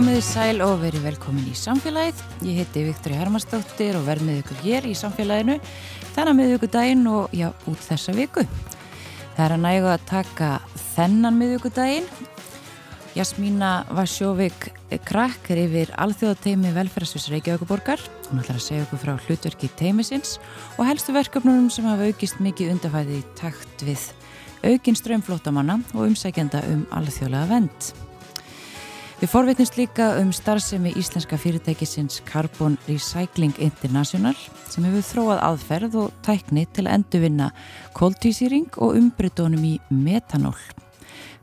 Komiði sæl og verið velkomin í samfélagið. Ég heiti Viktor Hermansdóttir og verð með ykkur hér í samfélaginu þennan með ykkur daginn og já, út þessa viku. Það er að nægu að taka þennan með ykkur daginn. Jasmína Vasjóvik krakkar yfir alþjóðateimi velferðsvis Reykjavíkuborgar. Hún ætlar að segja okkur frá hlutverki teimisins og helstu verkefnunum sem hafa aukist mikið undafæði í takt við aukinn ströymflótamanna og umsækjanda um alþjóðlega vend. Við forvitnumst líka um starfsemi íslenska fyrirtækisins Carbon Recycling International sem hefur þróað aðferð og tækni til að endurvinna kóltísýring og umbreytónum í metanól.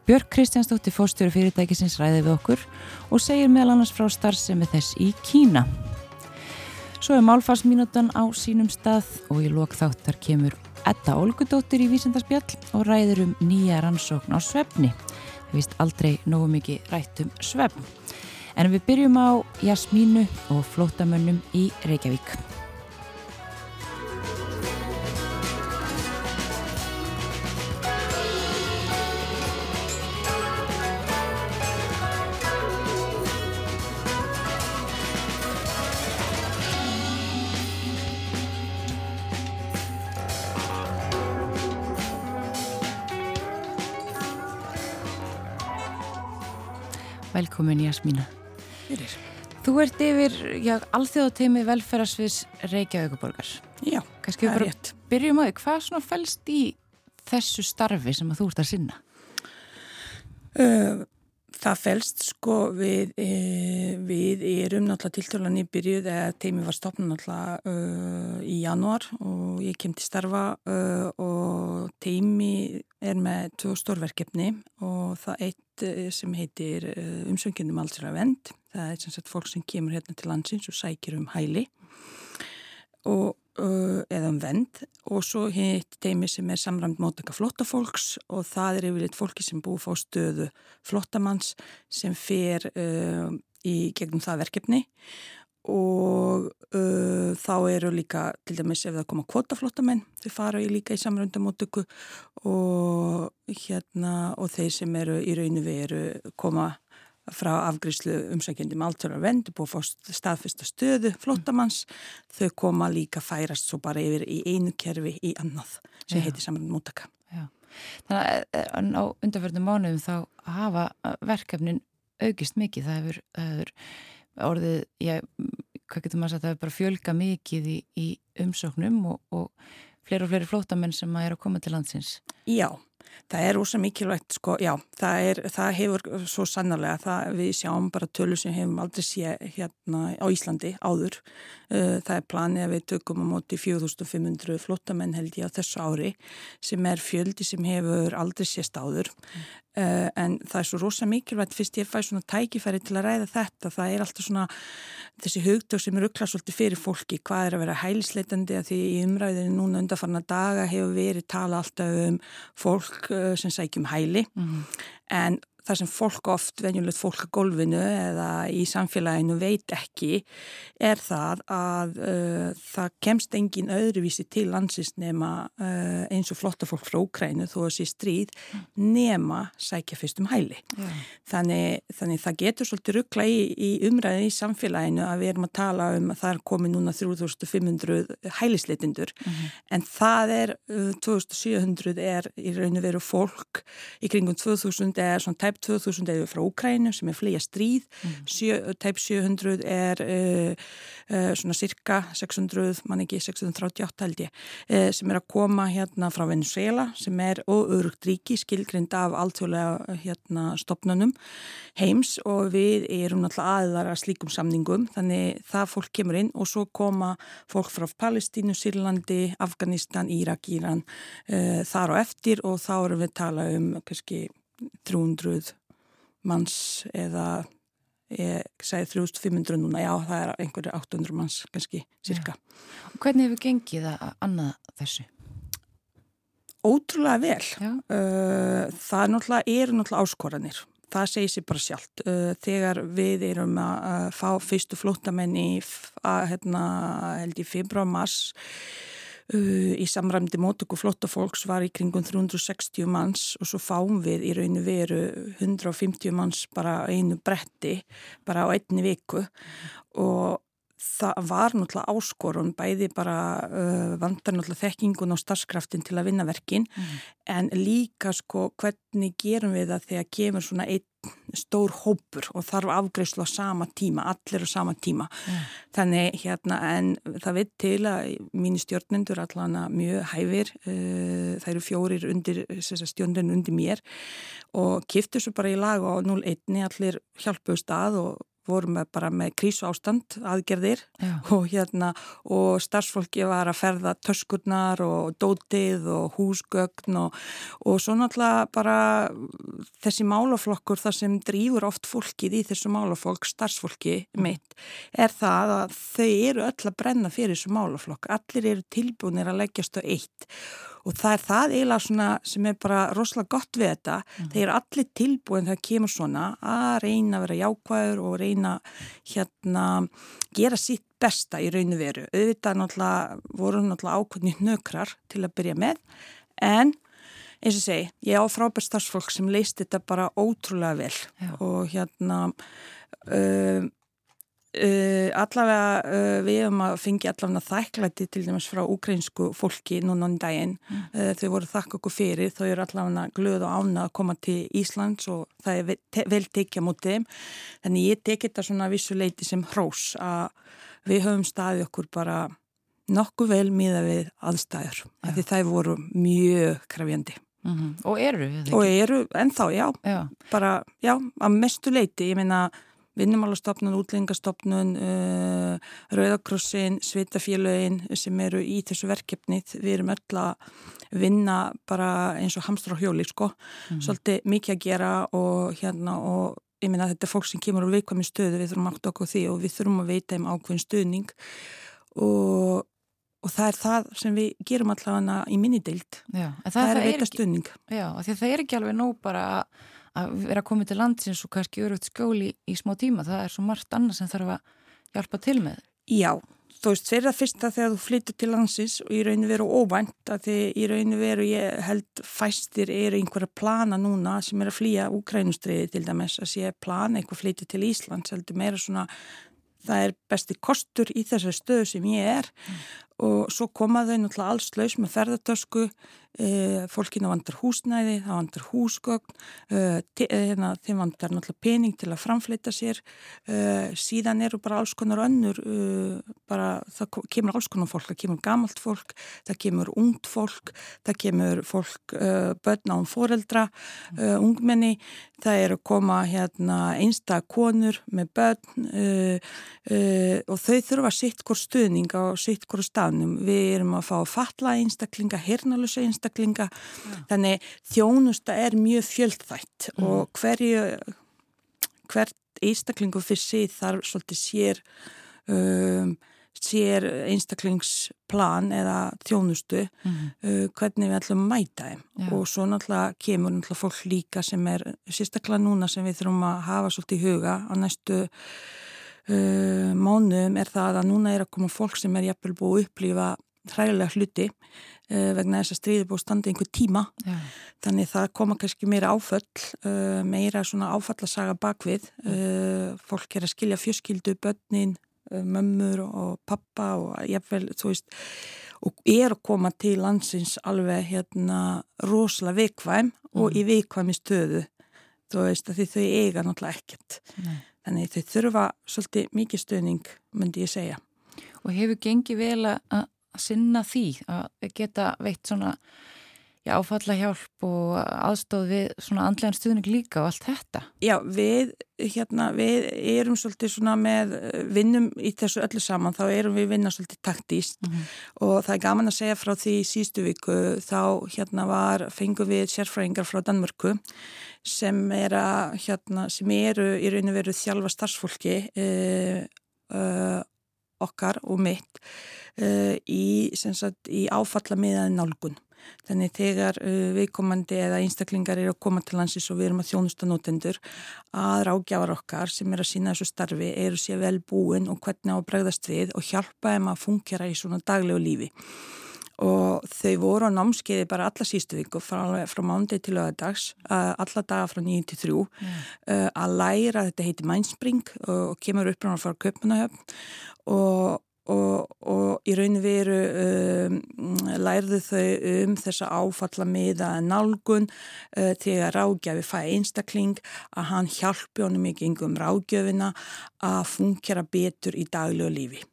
Björk Kristjánsdóttir fórstjóru fyrirtækisins ræði við okkur og segir meðal annars frá starfsemi þess í Kína. Svo er málfarsmínútan á sínum stað og í lokþáttar kemur Edda Olgudóttir í Vísendarspjall og ræður um nýja rannsókn á svefni við vist aldrei nógu mikið rætt um svefn. En við byrjum á Jasmínu og flótamönnum í Reykjavík. Velkomin Jasmína. Fyrir. Þú ert yfir alþjóðateimi velferðarsviðs Reykjavíkuborgar. Já, Kannski það er rétt. byrjum á því, hvað svona fælst í þessu starfi sem að þú ert að sinna? Uh, það felst sko við, uh, við erum náttúrulega tiltölan í byrjuð eða teimi var stopnum náttúrulega uh, í januar og ég kem til starfa uh, og teimi er með tvö stórverkefni og það eitt uh, sem heitir uh, umsöngindum allsra vend. Það er sem sagt fólk sem kemur hérna til landsins og sækir um hæli og eða um vend og svo hitt teimi sem er samræmt mótaka flottafólks og það er yfirleitt fólki sem búið fá stöðu flottamanns sem fer uh, í gegnum það verkefni. Og uh, þá eru líka til dæmis ef það koma kvotaflottamenn þau fara í líka í samröndamótöku og hérna og þeir sem eru í rauninu veru koma frá afgriðslu umsækjandi með alltfjörðar vend, búið að fá staðfesta stöðu flottamanns, þau koma líka færast svo bara yfir í einu kerfi í annað sem heitir saman mótaka. Já. Þannig að á undarförnum mánuðum þá hafa verkefnin aukist mikið. Það hefur, það hefur orðið, ég, hvað getur maður sagt, það hefur bara fjölga mikið í, í umsóknum og, og fleiri og fleiri flótamenn sem að er að koma til landsins. Já, það er ósa mikilvægt sko, já, það, er, það hefur svo sannarlega, það, við sjáum bara tölu sem hefum aldrei sé hérna á Íslandi áður. Uh, Það er planið að við tökum á móti 4500 flottamenn held ég á þessu ári sem er fjöldi sem hefur aldrei sést áður. Uh, en það er svo rosa mikilvægt fyrst ég fæ svona tækifæri til að ræða þetta það er alltaf svona þessi hugtök sem er uppklað svolítið fyrir fólki hvað er að vera hælisleitandi að því í umræðinu núna undarfarna daga hefur verið tala alltaf um fólk uh, sem sækjum hæli Mm. en það sem fólk oft, venjulegt fólk á gólfinu eða í samfélaginu veit ekki er það að uh, það kemst engin öðruvísi til landsins nema uh, eins og flotta fólk frá Ukrænu þó að sé stríð nema sækja fyrst um hæli. Já. Þannig, þannig það getur svolítið ruggla í, í umræðinu í samfélaginu að við erum að tala um að það er komið núna 3500 hælisleitindur en það er uh, 2700 er í raun og veru fólk í kringum 2000 er svona tæp 2000 er frá Ukrænu sem er flýja stríð. Sjö, tæp 700 er uh, uh, svona cirka 600, mann ekki 638 held ég, uh, sem er að koma hérna frá Venezuela sem er óörugt ríki skilgrind af alltjóðlega hérna stopnunum heims og við erum náttúrulega aðlar að slíkum samningum. Þannig það fólk kemur inn og svo koma fólk frá Palestínu, Sýrlandi, Afganistan, Írak, Íran þar og eftir og þá erum við að tala um kannski 300 manns eða ég segi 3500 núna, já það er einhverju 800 manns kannski, cirka. Hvernig hefur gengið að annað þessu? Ótrúlega vel. Já. Það er náttúrulega, eru náttúrulega áskoranir. Það segir sér bara sjálft. Þegar við erum að fá fyrstu flótamenn í, að, hérna, held í februar, mars, í samræmdi mótöku flottafólks var í kringum 360 manns og svo fáum við í rauninu veru 150 manns bara einu bretti bara á einni viku. Og það var náttúrulega áskorun bæði bara uh, vandar náttúrulega þekkingun og starfskraftin til að vinna verkin mm. en líka sko hvernig gerum við það þegar kemur svona einn stór hópur og þarf afgreyslu á sama tíma, allir á sama tíma mm. þannig hérna en það veit til að mínu stjórnendur allan að mjög hæfir uh, það eru fjórir undir stjórnendur undir mér og kiftur svo bara í lag og 0-1 allir hjálpuðu stað og vorum við bara með krísu ástand aðgerðir og, hérna, og starfsfólki var að ferða töskurnar og dótið og húsgögn og, og svo náttúrulega bara þessi málaflokkur þar sem drýfur oft fólkið í þessu málafólk, starfsfólki mitt, er það að þau eru öll að brenna fyrir þessu málaflokk, allir eru tilbúinir að leggjast á eitt og það er það eiginlega svona sem er bara rosalega gott við þetta mm. þeir eru allir tilbúin þegar kemur svona að reyna að vera jákvæður og reyna hérna gera sitt besta í rauninu veru auðvitað náttúrulega voru náttúrulega ákveðni hnökrar til að byrja með en eins og segi, ég á frábært starfsfólk sem leist þetta bara ótrúlega vel Já. og hérna um, Uh, allavega uh, við hefum að fengi allavega þæklæti til dæmis frá ukrainsku fólki núna um daginn mm. uh, þau voru þakka okkur fyrir þau eru allavega glöð og ána að koma til Íslands og það er vel, vel tekja mútið þeim þannig ég teki þetta svona vissuleiti sem hrós að við höfum staðið okkur bara nokkuð vel miða við aðstæður ja. því það voru mjög krafjandi mm -hmm. og eru og eru ennþá já, já. bara já að mestu leiti ég meina vinnumálastofnun, útlengastofnun, uh, Rauðakrossin, Svitafélögin sem eru í þessu verkefnið. Við erum öll að vinna bara eins og hamstur á hjóli, sko. Mm. Svolítið mikið að gera og hérna og ég minna að þetta er fólk sem kemur úr veikvæmi stöðu, við þurfum að átta okkur því og við þurfum að veita um ákveðin stöðning og, og það er það sem við gerum allavega í minnidild. Það, það er að veita stöðning. Já, því að það er ekki alveg nóg bara að að vera komið til landsins og kannski örugt skjóli í, í smá tíma, það er svo margt annað sem þarf að hjálpa til með. Já, þú veist, það fyrsta þegar þú flyttur til landsins og í rauninu veru óvænt að því í rauninu veru ég held fæstir eru einhverja plana núna sem er að flýja Úkrænustriði til dæmis að sé plana eitthvað flyttur til Íslands heldur meira svona það er besti kostur í þessari stöðu sem ég er mm. Og svo komaðu náttúrulega alls laus með ferðartösku E, fólkina vantar húsnæði, það vantar húsgögn, e, hérna, þeim vantar náttúrulega pening til að framfleyta sér, e, síðan eru bara alls konar önnur, bara það kemur alls konar fólk, það kemur gamalt fólk, það kemur ungt fólk, það kemur fólk börn án foreldra, ungmenni, það eru koma hérna, einstak konur með börn og þau þurfa sitt hvort stuðning á sitt hvort stafnum. Við erum að fá fatla einstaklinga, einstaklinga, einstaklinga ja. þannig þjónusta er mjög fjöldþætt mm. og hverju hvert einstaklingu fyrir sig þarf svolítið sér um, sér einstaklingsplan eða þjónustu mm. uh, hvernig við ætlum að mæta þeim ja. og svo náttúrulega kemur náttúrulega fólk líka sem er sérstaklega núna sem við þurfum að hafa svolítið í huga á næstu uh, mánuðum er það að núna er að koma fólk sem er jæfnvel búið að upplifa hræðilega hluti uh, vegna þess að stríði búið standi einhver tíma Já. þannig það koma kannski meira áföll uh, meira svona áfallasaga bakvið uh, fólk er að skilja fjöskildu, börnin mömmur og pappa og jafnvel, þú veist og er að koma til landsins alveg hérna rosalega vikvæm mm. og í vikvæmi stöðu þú veist að því þau eiga náttúrulega ekkert Nei. Þannig þau þurfa svolítið mikið stöðning myndi ég segja. Og hefur gengið vel að sinna því að geta veitt svona já, áfalla hjálp og aðstóð við svona andlegan stuðning líka og allt þetta. Já, við, hérna, við erum svolítið svona með vinnum í þessu öllu saman, þá erum við vinna svolítið taktíst mm -hmm. og það er gaman að segja frá því sístu viku þá hérna var, fengum við sérfræðingar frá Danmörku sem, er að, hérna, sem eru í raun og veru þjálfa starfsfólki uh, uh, okkar og mitt uh, í, í áfallamiðaði nálgun. Þannig þegar uh, viðkomandi eða einstaklingar eru að koma til landsins og við erum að þjónusta notendur að rákjafar okkar sem er að sína þessu starfi eru sér vel búin og hvernig á að bregðast við og hjálpa þeim að fungera í svona daglegu lífi. og þau voru á námskeiði bara alla sístu viku frá, frá mándegi til lögadags uh, alla daga frá 9-3 mm. uh, að læra, þetta heiti Mindspring og, og kemur upp frá Köpunahöfn og Og, og í raun veru um, lærðu þau um þessa áfallamiða nálgun uh, þegar ráðgjafi fæði einstakling að hann hjálpi honum ekki yngum ráðgjöfina að fungera betur í daglegu lífi.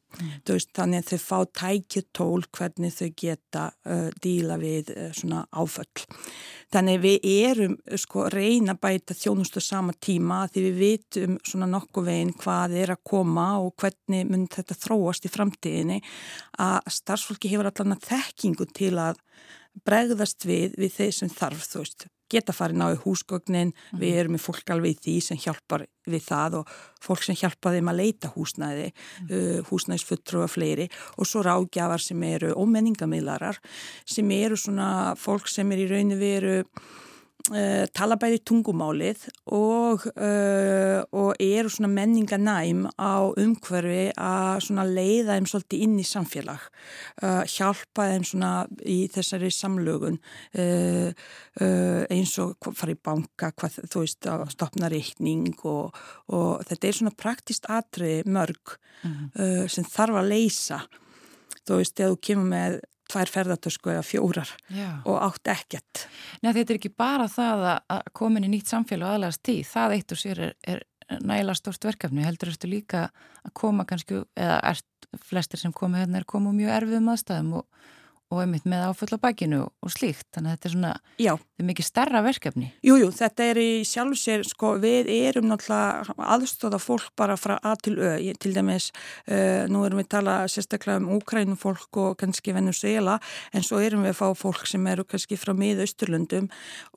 Veist, þannig að þau fá tækið tól hvernig þau geta uh, díla við uh, svona áföll. Þannig við erum sko reyna bæta þjónustu sama tíma því við vitum svona nokkuð veginn hvað er að koma og hvernig mun þetta þróast í framtíðinni að starfsfólki hefur allan að þekkingu til að bregðast við við þeir sem þarf þú veist geta farið náðu húsgögnin, mm. við erum með fólk alveg í því sem hjálpar við það og fólk sem hjálpar þeim að leita húsnæði, mm. uh, húsnæðisfuttrú og fleiri og svo ráðgjafar sem eru ómenningamílarar sem eru svona fólk sem er í rauninu veru Uh, tala bæði tungumálið og, uh, og eru svona menninganæm á umhverfi að leiða þeim svolítið inn í samfélag uh, hjálpa þeim svona í þessari samlögun eins og fara í banka hvað, þú veist að stopna reikning og, og þetta er svona praktist atrið mörg -hmm. sem þarf að leysa þú veist, þegar þú kemur með tvær ferðartösku eða fjórar Já. og átt ekkert. Nei þetta er ekki bara það að komin í nýtt samfélag aðlægast tíð, það eitt og sér er, er næla stort verkefni, heldur þú líka að koma kannski, eða er flestir sem komi hérna er komið mjög erfiðum aðstæðum og og einmitt með áfull á bakinu og slíkt þannig að þetta er svona, Já. Þetta er mikið starra verkefni. Jújú, jú, þetta er í sjálf sér sko, við erum náttúrulega aðstóða fólk bara frá A til Ö. Ég, til dæmis, uh, nú erum við tala sérstaklega um Úkrænum fólk og kannski Venezuela, en svo erum við að fá fólk sem eru kannski frá miðausturlundum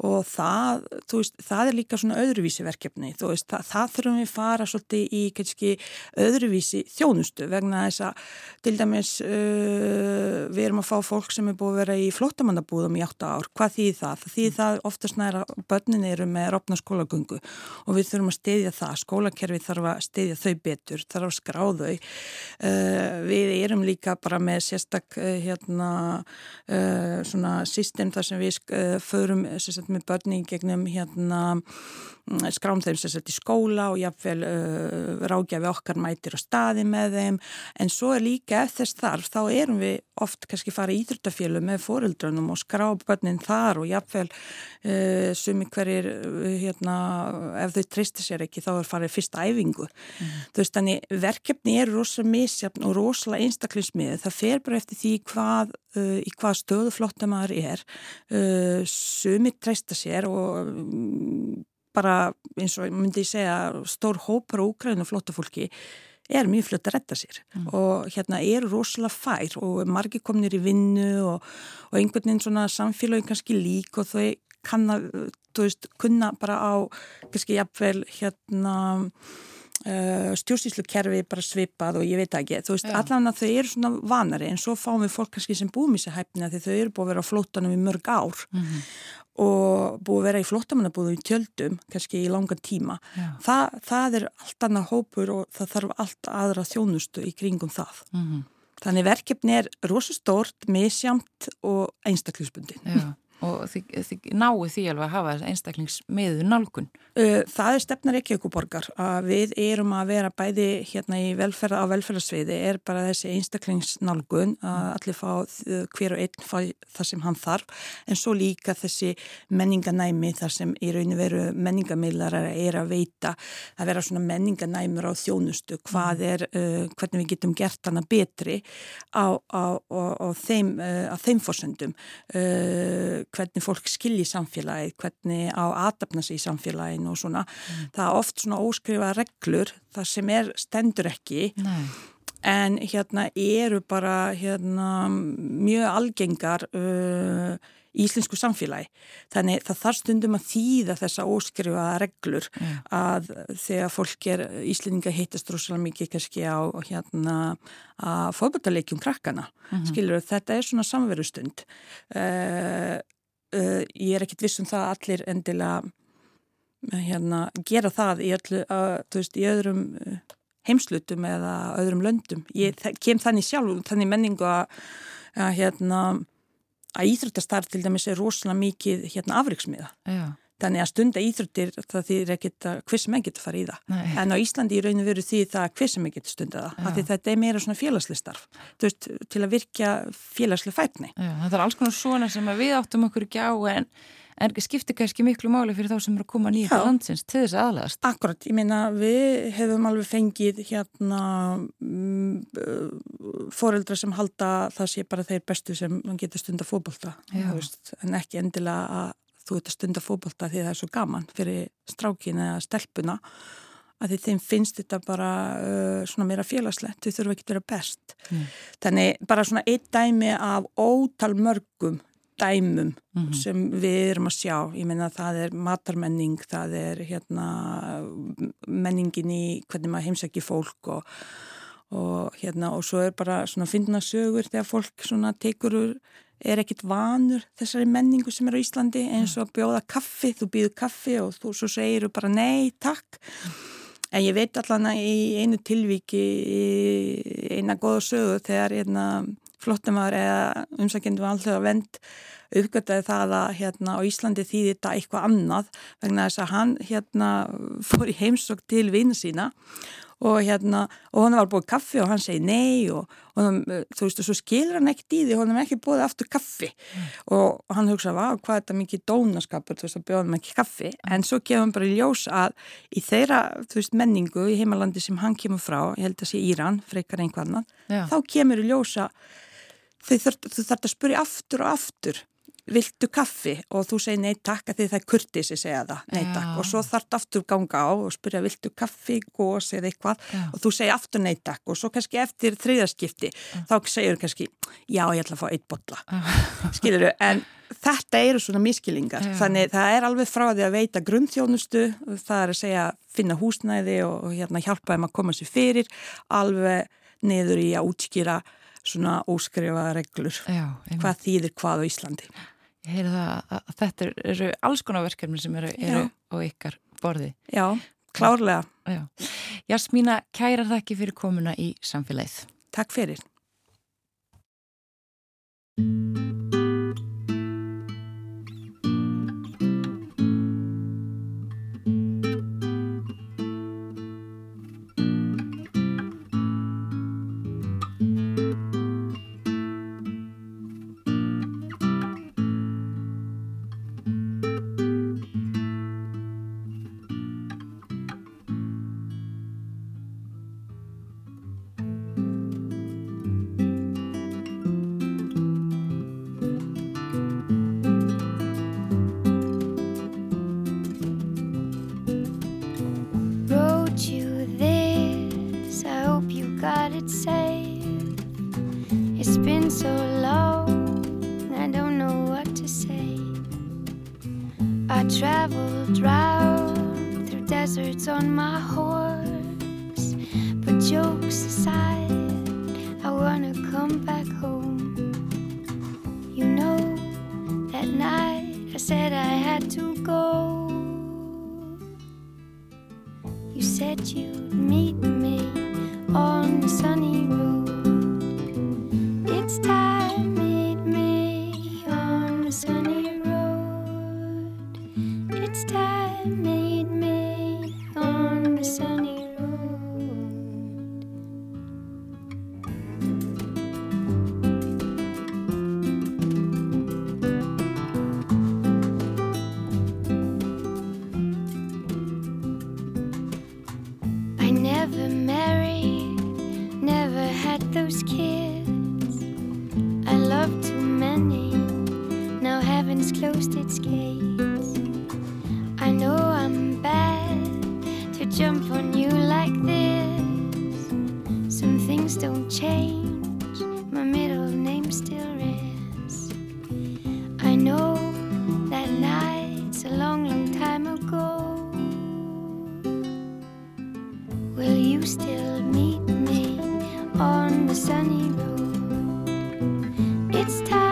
og það, þú veist það er líka svona öðruvísi verkefni. Þú veist, það, það þurfum við fara svolítið í kannski öðruvísi þjónustu vegna þess að til dæmis uh, við erum að fá fólk sem er búið að vera í flottamannabúðum í 8 ár, hvað þýð það? Það þýð það oftast næra börnin eru með rofna skólagöngu og við þurfum að steyðja það, skólakerfi þarf að steyðja þau betur, þarf að skrá þau. Uh, við erum líka bara með sérstak uh, hérna uh, svona system þar sem við förum sérstak með börnin gegnum hérna skrám þeim sem sett í skóla og jáfnveil uh, rákjafi okkar mætir á staði með þeim. En svo er líka eftir þess þarf þá erum við oft kannski fara í ídrutafjölu með fóreldrunum og skrá börnin þar og jáfnveil uh, sumi hverjir uh, hérna, ef þau tristir sér ekki þá er farið fyrsta æfingu. Mm. þú veist þannig verkefni er rosalega misjafn og rosalega einstaklismið það fer bara eftir því hvað uh, í hvað stöðu flotta maður er. Uh, sumi trista sér og um, bara eins og myndi ég segja stór hópar og úkræðinu flottafólki er mjög fljótt að retta sér mm. og hérna eru rosalega fær og margir komnir í vinnu og, og einhvern veginn svona samfélagi kannski lík og þau kanna, þú veist, kunna bara á kannski jafnvel hérna uh, stjórnsýslukerfi bara svipað og ég veit ekki, þú veist, allavega þau eru svona vanari en svo fáum við fólk kannski sem búum í sig hæfni að þau eru búið að vera á flótanum í mörg ár mm -hmm og búið að vera í flottamannabúðu í tjöldum, kannski í langan tíma. Þa, það er allt annað hópur og það þarf allt aðra þjónustu í kringum það. Mm -hmm. Þannig verkefni er rosastórt, misjamt og einstaklisbundin. Já og þið, þið náu því alveg að hafa einstaklingsmiðu nálgun? Það er stefnar ekki okkur borgar að við erum að vera bæði hérna í velferða á velferðarsviði er bara þessi einstaklingsnálgun að allir fá hver og einn fá það sem hann þarf en svo líka þessi menninganæmi þar sem í rauninu veru menningamillar er að veita að vera svona menninganæmur á þjónustu hvað er, uh, hvernig við getum gert hana betri á, á, á, á þeim, uh, þeim fórsendum uh, hvernig fólk skilji samfélagið, hvernig á aðdapna sig í samfélaginu og svona. Mm. Það er oft svona óskrifa reglur, það sem er stendur ekki, Nei. en hérna eru bara hérna, mjög algengar uh, íslensku samfélagi. Þannig það þarf stundum að þýða þessa óskrifa reglur yeah. að þegar fólk er íslendinga heitast rosalega mikið kannski á hérna að fórbútaleikjum krakkana. Mm -hmm. Skilur þetta er svona samverustund. Uh, uh, ég er ekkit viss um það að allir endilega hérna gera það í öllu þú veist í öðrum heimslutum eða öðrum löndum. Ég kem þannig sjálf, þannig menningu að, að hérna að íþróttastarf til dæmis er rosalega mikið hérna afriksmiða. Já. Þannig að stunda íþróttir það þýðir ekkit að hver sem ekki getur farið í það. Nei. En á Íslandi í rauninu veru því það að hver sem ekki getur stunda það. Því þetta er meira svona félagslega starf. Þú veist, til að virkja félagslega fætni. Já, þetta er alls konar svona sem við áttum okkur ekki á en, en skiptir kannski miklu máli fyrir þá sem eru að koma nýja til landsins til þess aðlæðast. Akkurat, ég meina við hefum alveg fengið hérna mm, foreldra sem halda það sé bara þeir bestu sem getur stunda fótbolta Já. Þú að ert að stunda fótbolta því það er svo gaman fyrir strákin eða stelpuna að því þeim finnst þetta bara uh, svona meira félagslegt, þau þurfa ekki að vera best. Mm. Þannig bara svona eitt dæmi af ótal mörgum dæmum Mhm. sem við erum að sjá. Ég meina það er matarmenning, það er hérna menningin í hvernig maður heimsækir fólk og, og hérna og svo er bara svona fyndna sögur þegar fólk svona tekur úr er ekkit vanur þessari menningu sem er á Íslandi eins og að bjóða kaffi, þú býður kaffi og þú svo segir bara nei, takk. En ég veit allan að í einu tilvíki, í eina góða sögu þegar hérna, flottumar eða var alltaf að vend uppgöttaði það að hérna, á Íslandi þýði þetta eitthvað annað vegna þess að hann hérna, fór í heimsokk til vina sína og hérna og hann var búið kaffi og hann segi nei og, og hann, þú veist og svo skilur hann ekkert í því og hann er ekki búið aftur kaffi. Og hann hugsa hvað er þetta mikið dónaskapur þú veist að hann ekki kaffi? En svo hann bara í ljós að í þeirra þú veist menningu í heimalandi sem hann kemur frá ég held að sé Íran, frekar einhvað annan þá kemur í ljós að þau þurft, að spyrja aftur og aftur viltu kaffi? Og þú segir nei takk að því það er kurtis að segja það, nei Já. takk. Og svo þarf það aftur ganga á og spyrja viltu kaffi, gós eða eitthvað? Já. og þú segir aftur nei takk. Og svo kannski eftir þriðaskipti þá segir kannski já ég ætla að fá eitt botla skilur en þetta eru svona miskilingar Já. þannig það er alveg frá því að veita grunnþjónustu, það er að segja finna húsnæði og, og hérna hjálpa þeim að koma sér fyrir alveg niður í að útskýra svona óskrifaða reglur. Já, hvað þýðir hvað á Íslandi Það að, þetta eru- alls konar verkefni sem eru, eru á ykkar borði. Já, klárlega, Já. Jasmína, kærar þakki fyrir komuna í samfélagið. takk fyrir sunny road? It's time,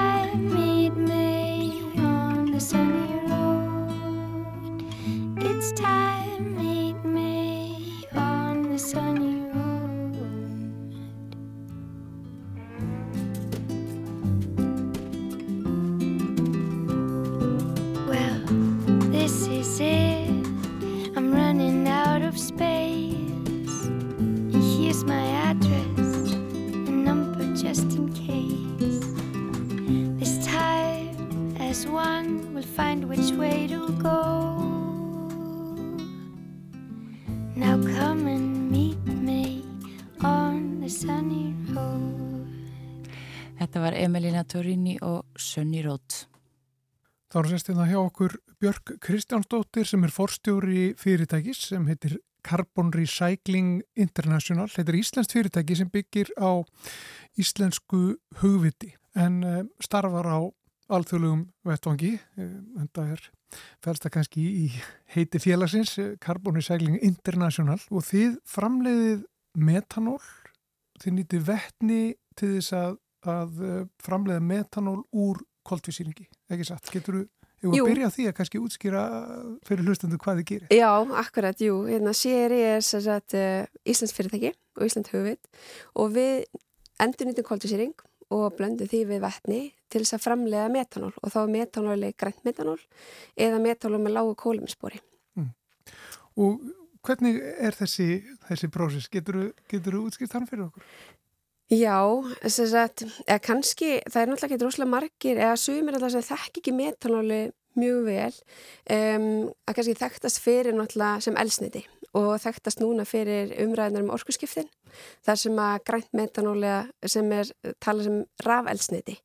Torini og Sunny Road. Þá er sérstinn að hjá okkur Björk Kristjánsdóttir sem er forstjóri fyrirtækis sem heitir Carbon Recycling International. Þetta er íslenskt fyrirtæki sem byggir á íslensku hugviti en uh, starfar á alþjóðlegum vettvangi. Þetta er fælsta kannski í heiti félagsins uh, Carbon Recycling International og þið framleiðið metanól, þið nýtið vettni til þess að, að framleiða metanól úr koltvísýringi, ekki satt? Getur þú Ég voru að byrja því að kannski útskýra fyrir hlustandu hvað þið gerir. Já, akkurat, jú. Hérna séri er sagt, uh, Íslands fyrirtæki og Íslands hugvit og við endur nýttum koltvísýring og blöndum því við vettni til þess að framlega metanól og þá er metanóli grænt metanól eða metanól með lágu kólumispori. Mm. Og hvernig er þessi, þessi prósis? Getur þú útskýrt hann fyrir okkur? Já, þess að, kannski, það er náttúrulega ekki droslega margir, eða sumir alltaf sem þekk ekki metanóli mjög vel, um, að kannski þekktast fyrir náttúrulega sem elsniti og þekktast núna fyrir umræðinar um orkusskiptin, þar sem að grænt metanóli sem er talað sem rafelsniti.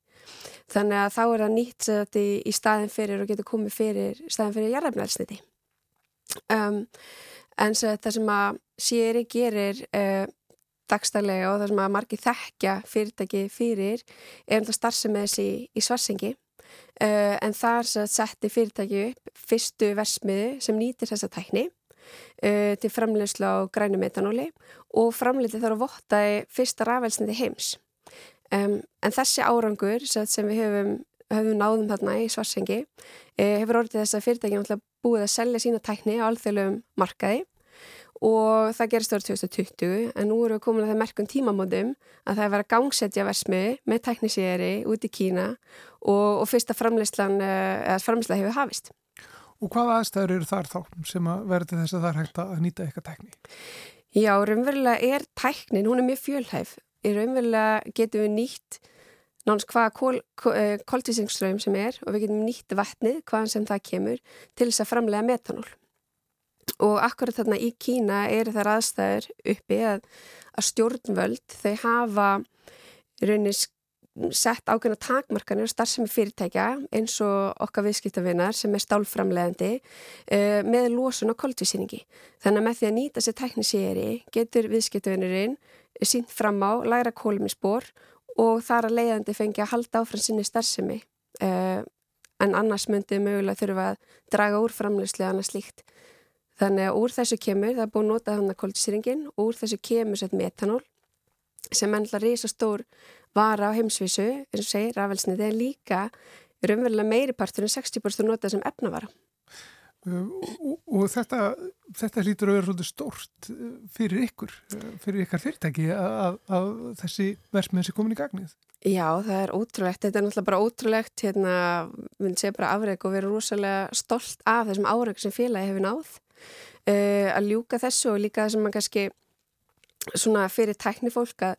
Þannig að þá er það nýtt í, í staðin fyrir og getur komið fyrir staðin fyrir jarðafnælsniti. Um, en það sem að séri gerir uh, dagstælega og það sem að margi þekkja fyrirtæki fyrir er um það starfsemi þessi í, í svarsengi uh, en þar setti fyrirtæki upp fyrstu versmiðu sem nýtir þessa tækni uh, til framleyslu á grænu metanóli og framleyti þar að vottaði fyrsta rafelsniti heims. Um, en þessi árangur sem við höfum, höfum náðum þarna í svarsengi uh, hefur orðið þess að fyrirtæki búið að selja sína tækni á alþjóðlegum markaði og það gerist árið 2020 en nú erum við komin að það merkum tímamóndum að það er verið að gangsetja versmið með teknísýri út í Kína og, og fyrsta framleyslan eh, eða framleysla hefur hafist. Og hvaða aðstæður eru þar þá sem að verði þess að það er hægt að nýta eitthvað tekní? Já, raunverulega er teknín, hún er mjög fjölhæf. Í raunverulega getum við nýtt náttúrulega hvaða kol, koltísingsströym sem er og við getum nýtt vatnið hvaðan sem það kemur til þess að framlega metanól og akkurat þarna í Kína eru þar aðstæður uppi að, að stjórnvöld þau hafa raunis sett ákveðna takmarkanir og starfsemi fyrirtækja eins og okkar viðskiptavinnar sem er stálframlegandi uh, með losun og koldvísýningi. Þannig að með því að nýta sér teknisýri getur viðskiptavinnurinn sínt fram á læra kóluminsbor og þar að leiðandi fengi að halda áfram sinni starfsemi uh, en annars myndi mögulega þurfa að draga úr framlegslega annars líkt. Þannig að úr þessu kemur, það er búin að nota þannig koldisýringin úr þessu kemur sett metanól sem ennlega reysa stór vara á heimsvísu, eins og segir, rafelsnið er líka raunverulega meiri partur en 60% notað sem efnavara. Uh, og, og þetta, þetta lítur að vera svolítið stórt uh, fyrir ykkur, uh, fyrir ykkar fyrirtæki að, að þessi versmið sé komin í gagnið. Já, það er ótrúlegt, þetta er náttúrulega bara ótrúlegt, hérna, við séum bara afreg og erum rosalega stolt af þessum áreg sem félagi hefur náð uh, að ljúka þessu og líka sem maður kannski svona fyrir tæknifólk að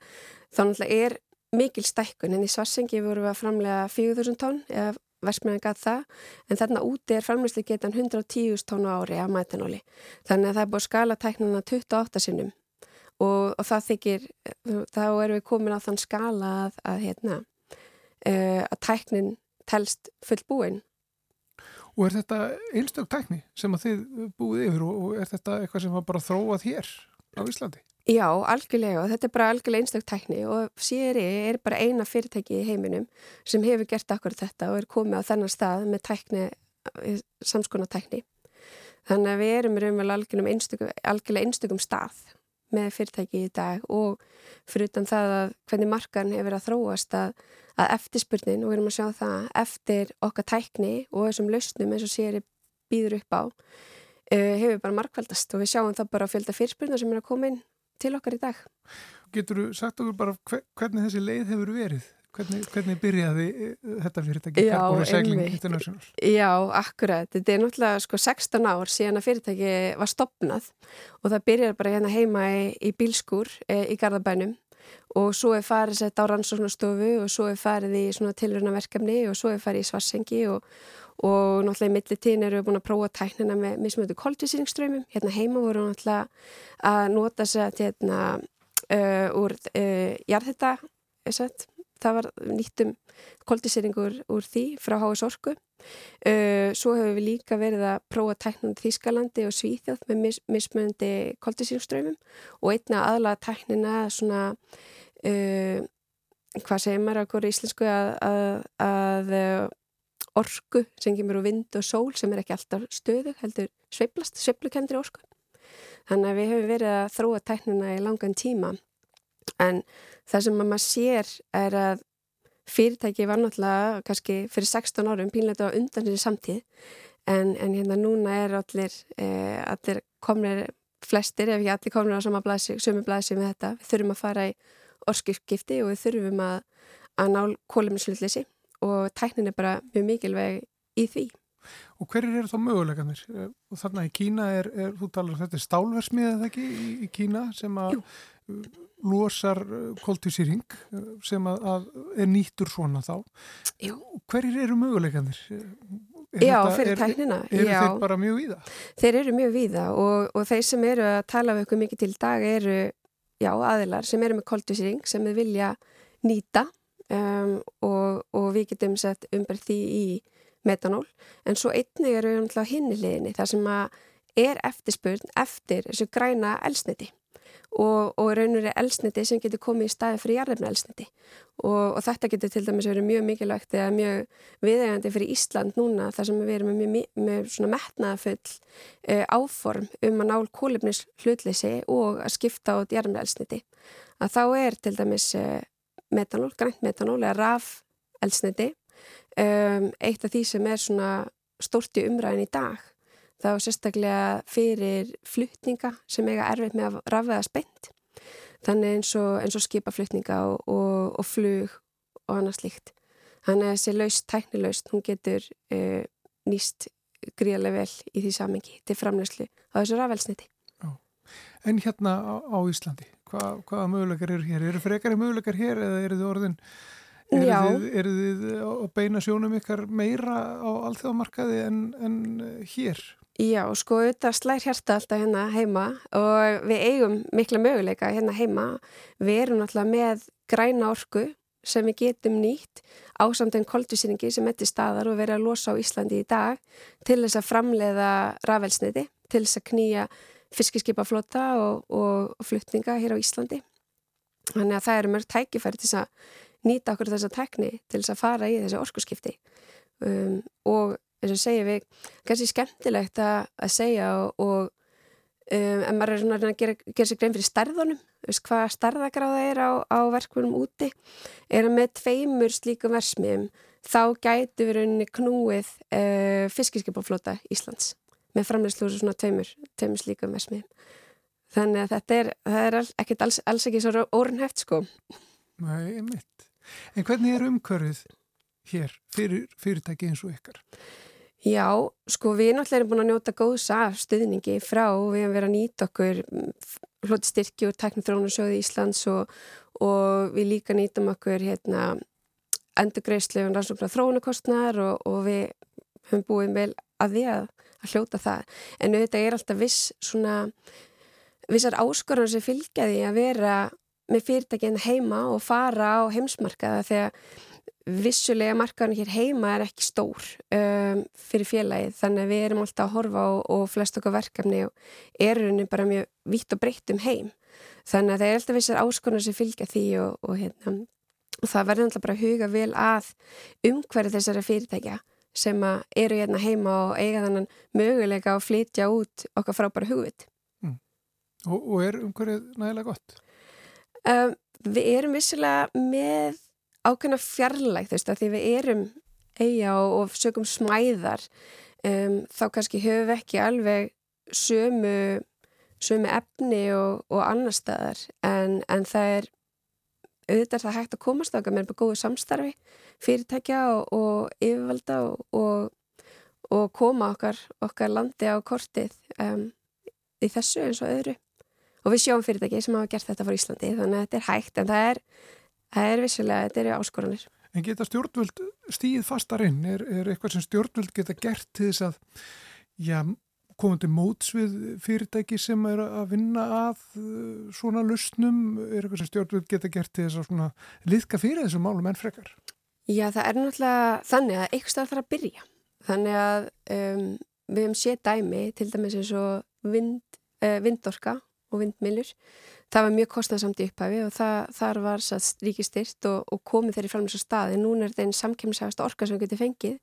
þá náttúrulega er mikil stækkun. En í Svarsengi voru við að framlega 4.000 tónn eða versmiðan gæt það. En þarna úti er framlegslega getan 110.000 tónn á ári af metanóli. Þannig að það er búið skala tæknuna 28 sinnum. Og, og það þykir þá erum við komin á þann skala að, að hérna uh, að tæknin telst fullbúin Og er þetta einstök tækni sem að þið búið yfir og er þetta eitthvað sem var bara þróað hér á Íslandi? Já, algjörlega og þetta er bara algjörlega einstök tækni og CRI er bara eina fyrirtæki í heiminum sem hefur gert akkur þetta og er komið á þennan stað með tækni, samskona tækni. Þannig að við erum raunverulega algjörlega einstökum stað með fyrirtæki í dag og fyrir utan það að hvernig markan hefur að þróast að að eftirspurnin og við erum að sjá það eftir okkar tækni og þessum lausnum eins og séri býður upp á uh, hefur bara markvældast og við sjáum það bara á fjölda fyrirspurnar sem er að koma inn til okkar í dag. Getur þú sagt okkur bara hvernig þessi leið hefur verið? Hvernig, hvernig byrjaði eh, þetta fyrirtæki Carbon Recycling International? Já, akkurat. Þetta er náttúrulega sko 16 ár síðan að fyrirtæki var stopnað og það byrjaði bara hérna heima í, í bílskur e, í Garðabænum og svo er farið sett á rannsóknastofu og svo er farið í svona tilrönaverkefni og svo er farið í svarsengi og, og náttúrulega í millitíðin eru við búin að prófa tæknina með mismötu koltvísýringströymum. Hérna heima voru náttúrulega að nota sér hérna uh, úr uh, jarðhetta, það var nýttum koltvísýringur úr því frá HS Orku. Uh, svo hefur við líka verið að prófa tæknum Þískalandi og Svíþjóð með mis mismöndi koltvísýringströymum og einna aðlaga tæknina svona uh, hvað segir maður okkur í íslensku að, að, að orku sem kemur úr vind og sól sem er ekki alltaf stöðu, heldur sveiplast, sveiplukenndri orku. Þannig að við hefum verið að þróa tæknina í langan tíma en það sem maður sér er að fyrirtæki var náttúrulega kannski fyrir 16 árum pínleita á undan þessi samtíð en, en hérna núna er allir, eh, allir komnir flestir ef ekki allir komnir á sama blæsi, sömu blæsi með þetta. Við þurfum að fara í orskipskipti og við þurfum að, að ná kóluminslutleysi og tæknin er bara mjög mikilvæg í því. Og hverjir eru þá möguleganir? Eh, og þarna í Kína er, er þú talar um þetta er stálversmið eða ekki í, í Kína sem að. Losar eh, koltvísýring eh, sem að, að er nýttur svona þá. Jú. Hverjir eru möguleganir? Er já, þetta, fyrir tæknina. Eru er þeir bara mjög víða? Þeir eru mjög víða og, og þeir sem eru að tala við okkur mikið til dag eru já, aðilar sem eru með koltvísýring sem við vilja nýta um, og, og við getum sett umberð því í metanól en svo einnig eru við umtlað hinnileginni þar sem að er eftirspurn eftir þessu græna elsniti og, og raunur er elsniti sem getur komið í staði fyrir jarðefna elsniti og, og þetta getur til dæmis verið mjög mikilvægt eða mjög viðegandi fyrir Ísland núna þar sem við erum með, með svona metnaðafull uh, áform um að nál kólefnis hlutleysi og að skipta át jarðefna elsniti að þá er til dæmis uh, metanól, grænt metanól eða raf elsniti um, eitt af því sem er svona stórti umræðin í dag þá sérstaklega fyrir flutninga sem eiga erfitt með að rafveða spennt þannig eins og, eins og skipaflutninga og, og, og flug og annað slíkt. Þannig að þessi laust, tæknilaust, hún getur uh, nýst gríðarlega vel í því samengi til framlöslu á þessu rafelsniti En hérna á, á Íslandi Hva, hvaða möguleikar eru hér? Eru frekari möguleikar hér eða eru þið orðin eru þið, eru þið að beina sjónum ykkar meira á alþjóðamarkaði en, en hér? Já, sko, þetta slær hérsta alltaf hérna heima og við eigum mikla möguleika hérna heima. Við erum alltaf með græna orku sem við getum nýtt á samt en koldvísýringi sem ettir staðar og verið að losa á Íslandi í dag til þess að framleiða rafelsniti, til þess að knýja fiskiskipaflota og, og, flutninga hér á Íslandi. Þannig að það eru mörg tækifæri til að nýta okkur þessa tekni til þess að fara í þessi orskuskipti um, og eins og segja við, kannski skemmtilegt að, að segja og, og um, en maður er svona að gera, gera sér grein fyrir stærðunum, veist hvað stærðagráða er á, á verkvunum úti er að með tveimur slíkum versmiðum þá gætu við rauninni knúið uh, fiskiskipaflota Íslands með framleyslu úr svona tveimur, tveimur slíkum versmiðum. Þannig að þetta er, er ekkert alls, alls ekki svo orðinhæft sko. Nei, mitt. En hvernig er umkörðið hér fyrir fyrirtæki eins og ykkar? Já, sko við náttúrulega erum búin að njóta góðs af stuðningi frá og við hefum verið að nýta okkur hloti styrki og teknithrónusjóði í Íslands og, og við líka nýtum okkur hérna endurgreifslu og rannsóknar þrónukostnar og, og við höfum búið vel að því að að hljóta það. En auðvitað er alltaf viss svona vissar áskorðan sem fylgja því að vera með fyrirtækinn heima og fara á heimsmarkaða þegar vissulega markaðan hér heima er ekki stór um, fyrir félagið þannig að við erum alltaf að horfa á og flest okkar verkefni og erurinn er bara mjög vitt og breytt um heim þannig að það er alltaf vissar áskorðan sem fylgja því og, og, hérna, og það verður alltaf bara að huga vel að umhverju þessara fyrirtækja sem eru hérna heima og eiga þannan möguleika að flytja út okkar frábæra hugvit. Mm. Og, og er umhverfið nægilega gott? Um, við erum vissilega með ákveðna fjarlægt, þú veist, að því við erum eiga og, og sögum smæðar, um, þá kannski höfum við ekki alveg sömu, sömu efni og, og annar staðar, en, en það er auðvitað það hægt að komast okkar með góðu samstarfi fyrirtækja og, og yfirvalda og, og koma okkar, okkar landi á kortið um, í þessu eins og öðru. Og við sjáum fyrirtæki sem hafa gert þetta fyrir Íslandi þannig að þetta er hægt en það er, það er vissulega, þetta eru áskoranir. En geta stjórnvöld stíð fastar inn? Er, er eitthvað sem stjórnvöld geta gert til þess að já, komandi móts við fyrirtæki sem er að vinna að uh, svona lustnum? Er eitthvað sem stjórnvöld geta gert til þess að liðka fyrir þessum málum enn frekar? Já, það er náttúrulega þannig að eitthvað þarf að byrja. Þannig að um, við hefum séð dæmi, til dæmis eins og vind, uh, vindorka og vindmilur. Það var mjög kostnarsamt í upphæfi og það, þar var satt ríkistyrt og, og komið þeirri fram þessu staði. Nún er þetta einn samkemmisægast orka sem við getum fengið.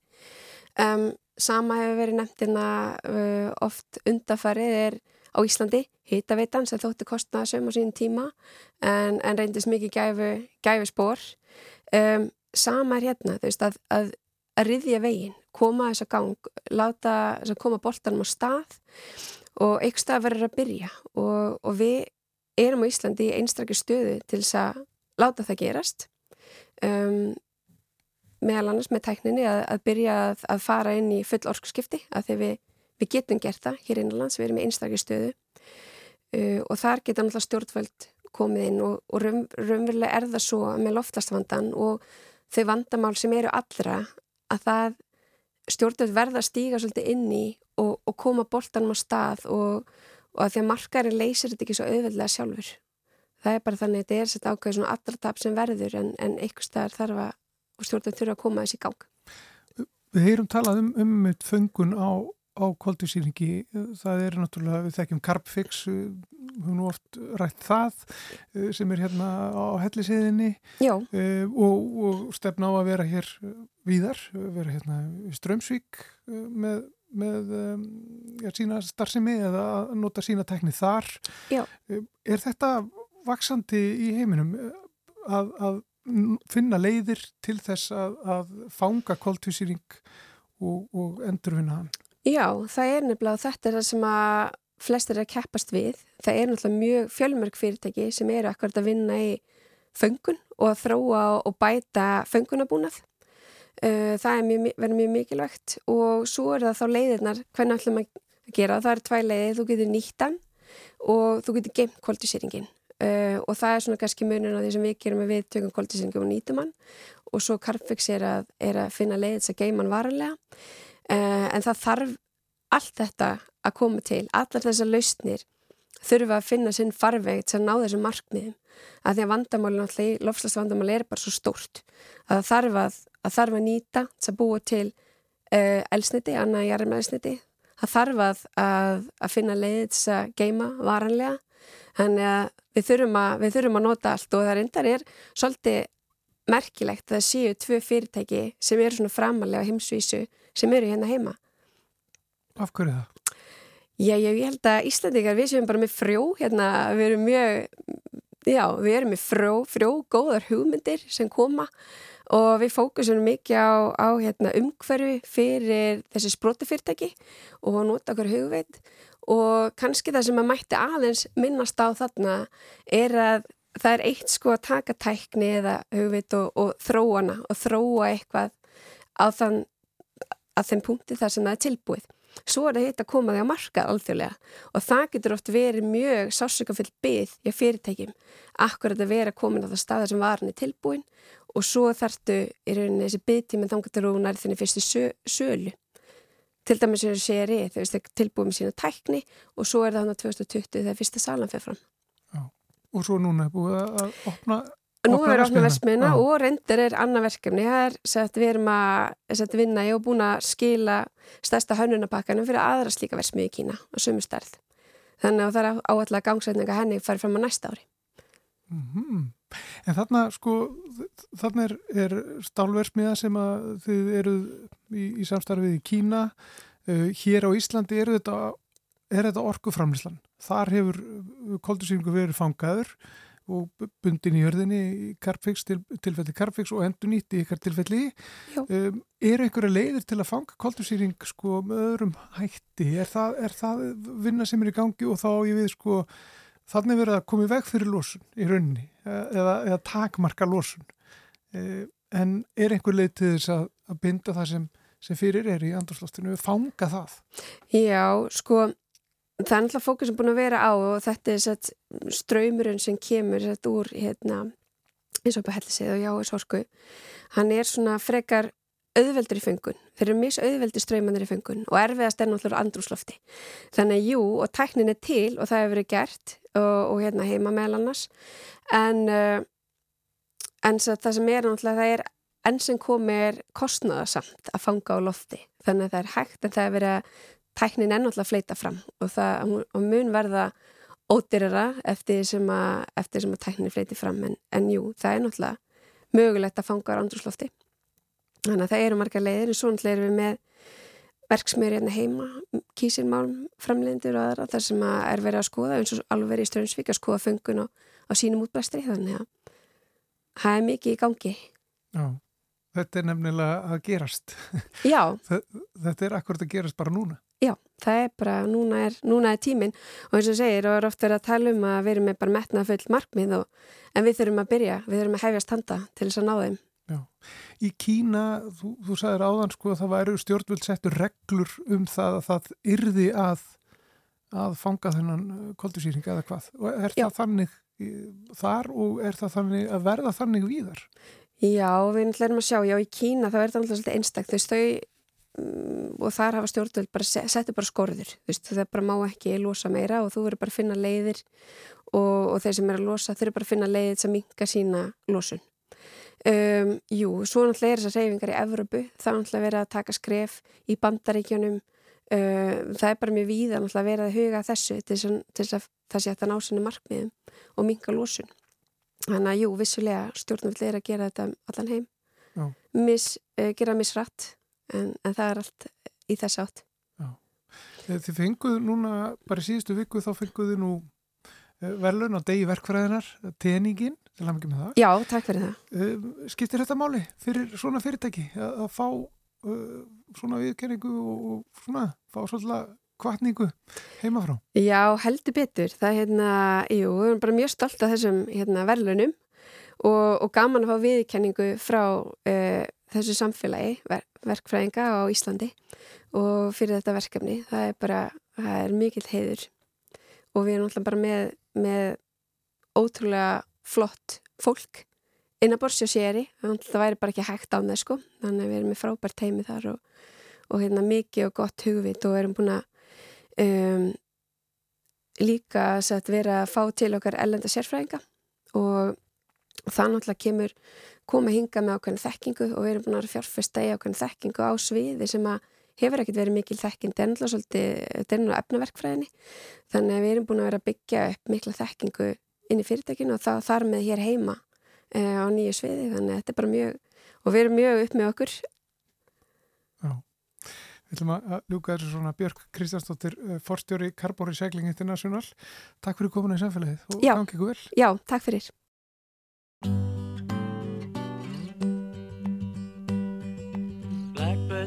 Um, sama hefur verið nefndina uh, oft undafarið er á Íslandi, hitaveitan sem þótti kostnaðasum á sínum tíma en, en reyndist mikið gæfi, gæfi spór. Um, sama er hérna, þú veist, að, að, að riðja veginn, koma þess að gang, láta þess að koma boltanum á stað og eitthvað stað verður að byrja. Og, og við erum á Íslandi í einstrakki stöðu til þess að láta það gerast. Um, meðal annars með tækninni að, að byrja að, að fara inn í full orkskipti að því við, við getum gert það hér innanlands, við erum í einstrakki stöðu. Uh, og þar geta náttúrulega stjórnvöld komið inn og, og raun, raunverulega er það svo með loftastvandan og þau vandamál sem eru allra að það stjórnvöld verða að stíga svolítið inn í og, og koma boltanum á stað og, og að því að markarin leysir þetta ekki svo auðveldlega sjálfur. Það er bara þannig að þetta er þetta ákveð svona allra tap sem verður en, en einhver staðar þarf að stjórnvöld þurfa að koma þessi í gang. Við heyrum talað um um fengun á á koldusýringi, það er náttúrulega, við þekkjum Carbfix, við höfum nú oft rætt það eh, sem er hérna á helliseiðinni uh, og, og stefna á að vera hér víðar, vera hérna í Strömsvík með, með um, ja, sína starfsemi eða að nota sína tekni þar. Uh, er þetta vaksandi í heiminum að, að finna leiðir til þess að, að fanga koldusýring og, og endurfinna hann? Já, það er nefnilega þetta er það sem að flestir er að keppast við. Það er náttúrulega mjög fjölmörg fyrirtæki sem eru akkurat að vinna í föngun og að þróa og bæta föngunabúnað. Uh, það mjög, verður mjög mikilvægt og svo er það þá leiðirnar hvernig ætlum að gera. Það? Er tvæ leiðir, þú getur nýttan og þú getur geimt koldisýringin. Uh, og það er svona kannski munun á því sem við gerum við tökum koldisýringum og nýtum hann. Og svo Carfix er að, er að finna leiðir þess að geima hann varanlega. Uh, en það þarf allt þetta að koma til, allar þessar lausnir þurfa að finna sinn farvegt sem ná þessum markmiðum. Að því að vandamálinn alltaf í lofslagsvandamáli er bara svo stórt að það þarf að, að, þarf að nýta þess að búa til uh, elsniti, annað jarðum elsniti það þarf að, að finna leið þess að geima varanlega þannig að við þurfum að við þurfum að nota allt og það reyndar er svolítið merkilegt að það séu tvö fyrirtæki sem eru svona framalega heimsvísu sem eru hérna heima. Af hverju það? Já, ég held að Íslandikar, við séum bara með frjó, hérna, við erum mjög, já, við erum með frjó, frjó, góðar hugmyndir sem koma og við fókusum mikið á, á hérna, umhverfi fyrir þessi sprótafyrirtæki og nota okkur hugveit og kannski það sem að mætti aðeins minnast á þarna er að það er eitt sko að taka tækni eða hugveit og, og þróana og þróa eitthvað á þann að þeim punkti þar sem það er tilbúið. Svo er það hitt að koma því að marka alþjóðlega og það getur oft verið mjög sásökafill byggð í fyrirtækjum akkurat að vera komin á það staðar sem varan er tilbúin og svo þartu í rauninni þessi byggtíminn þangatalúnar þenni fyrstu sö, sölu. Til dæmis er það séri þegar það er tilbúið með sína tækni og svo er það hann á 2020 þegar fyrsta salan fyrir fram. Já. Og svo núna er búið að opna Nú er við opnað versmiðina og reyndir er annað verkefni. Það er að við erum að vinna í og búin að skila stærsta hönnunapakkanum fyrir aðra slíka versmiði í Kína og sumu stærð. Þannig að það er áallega gangsætninga henni farið fram á næsta ári. Mm -hmm. En þarna sko, þarna er, er stálversmiða sem að þið eruð í, í samstarfið í Kína. Uh, hér á Íslandi eru þetta, er þetta orkuframlislan. Þar hefur koldusýringu verið fangaður og bundin í hörðinni í Carfix, til, tilfelli Carfix og endur nýtt í ykkar tilfelli. Um, er einhverja leiðir til að fanga koldusýring sko með öðrum hætti? Er það, er það vinna sem er í gangi og þá ég við sko þannig verið að koma í veg fyrir lósun í rauninni eða, eða takmarka lósun um, en er einhver leið til þess að, að binda það sem, sem fyrir er í andurslóstinu, fanga það? Já, sko það er náttúrulega fókus sem búin að vera á og þetta er sett ströymurinn sem kemur sett úr hérna eins og að hellisið og jáis orku hann er svona frekar auðveldur í fengun, þeir eru mis auðveldi ströymanir í fengun og erfiðast er náttúrulega andrúslofti þannig að jú og tæknin er til og það hefur verið gert og, og hérna heima meðal annars. En, uh, en það sem er náttúrulega það er enn sem komi er kostnaðarsamt að fanga á lofti. Þannig að það er hægt en það er verið að tæknin ennáttúrulega að fleita fram og það og mun verða ódyrra eftir sem að, eftir sem að tæknin fleiti fram en, en jú, það er náttúrulega mögulegt að fanga á andrúslofti þannig að það eru marga leiðir en svo náttúrulega erum við með verksmjöri hérna heima, kísilmálm framlegendur og aðra þar sem að er verið að skoða eins og alveg verið í Strömsvík að skoða fengun á sínum útblæstri þannig að það er mikið í gangi Já Þetta er nefnilega að gerast. Já. Þetta er akkurat að gerast bara núna. Já, það er bara, núna er, núna er tíminn og eins og segir, og er ofta verið að tala um að við erum með bara metnað full markmið og, en við þurfum að byrja, við þurfum að hefjast handa til þess að ná þeim. Já, í Kína, þú, þú sagðir áðan sko að það væri stjórnvöld settur reglur um það að það yrði að, að fanga þennan koldusýring eða hvað. Og er Já. það þannig þar og er það þannig að verða þannig víðar? Já, við ætlum að sjá, já í Kína þá er það alltaf þú veist, þau um, og þar hafa stjórnvöld bara setja bara skorður, þú veist, það bara má ekki losa meira og þú verður bara að finna leiðir og, og þeir sem er að losa, þau eru bara að finna leiðir sem minka sína losun. Um, jú, svo náttúrulega er þessar reyfingar í Evropu, það er náttúrulega verið að taka skref í bandaríkjunum, uh, það er bara mjög víða náttúrulega verið að huga þessu til þess að það sé að það ná sinni markmiðum og minka losun. Þannig að jú, vissulega stjórnvöld er að gera þetta allan heim Mis, uh, gera misrætt en, en það er allt í þess átt Já. Þið fenguðu núna bara síðustu viku þá fenguðu nú uh, velun á degi verkfræðinar teningin, til að mikið með það Já, takk fyrir það uh, Skiptir þetta máli fyrir svona fyrirtæki að, fá svona viðkenningu og, og svona fá svolítið kvartningu heimafrá? Já, heldur betur. Það er hérna, jú, við erum bara mjög stolt af þessum hérna, verðlunum og, og gaman að fá viðkenningu frá uh, þessu samfélagi, ver, verkfræðinga á Íslandi og fyrir þetta verkefni. Það er bara, það er mikill heiður og við erum alltaf bara með, með ótrúlega flott fólk inn að borsja séri. Það væri bara ekki hægt á það, sko. Þannig að við erum með frábært heimi þar og og hérna mikið og gott hugvit og erum búin að um, líka að vera að fá til okkar ellenda sérfræðinga og það náttúrulega kemur koma hinga með ákveðin þekkingu og við erum búin að fjárfesta í ákveðin þekkingu á sviði sem að hefur ekkert verið mikil þekking náttúrulega svolítið, náttúrulega efnaverkfræðinni þannig að við erum búin að vera að byggja upp mikla þekkingu inn í fyrirtækinu og það þar með hér heima e, á nýju sviði þannig að þetta er bara mjög og við erum mjög upp með okkur Já Við ætlum að ljúka þessu svona Björk Kristjánsdóttir, eh, forstjóri Carbon Recycling International. Takk fyrir komuna í samfélagið og gangi ykkur vel. Já, takk fyrir.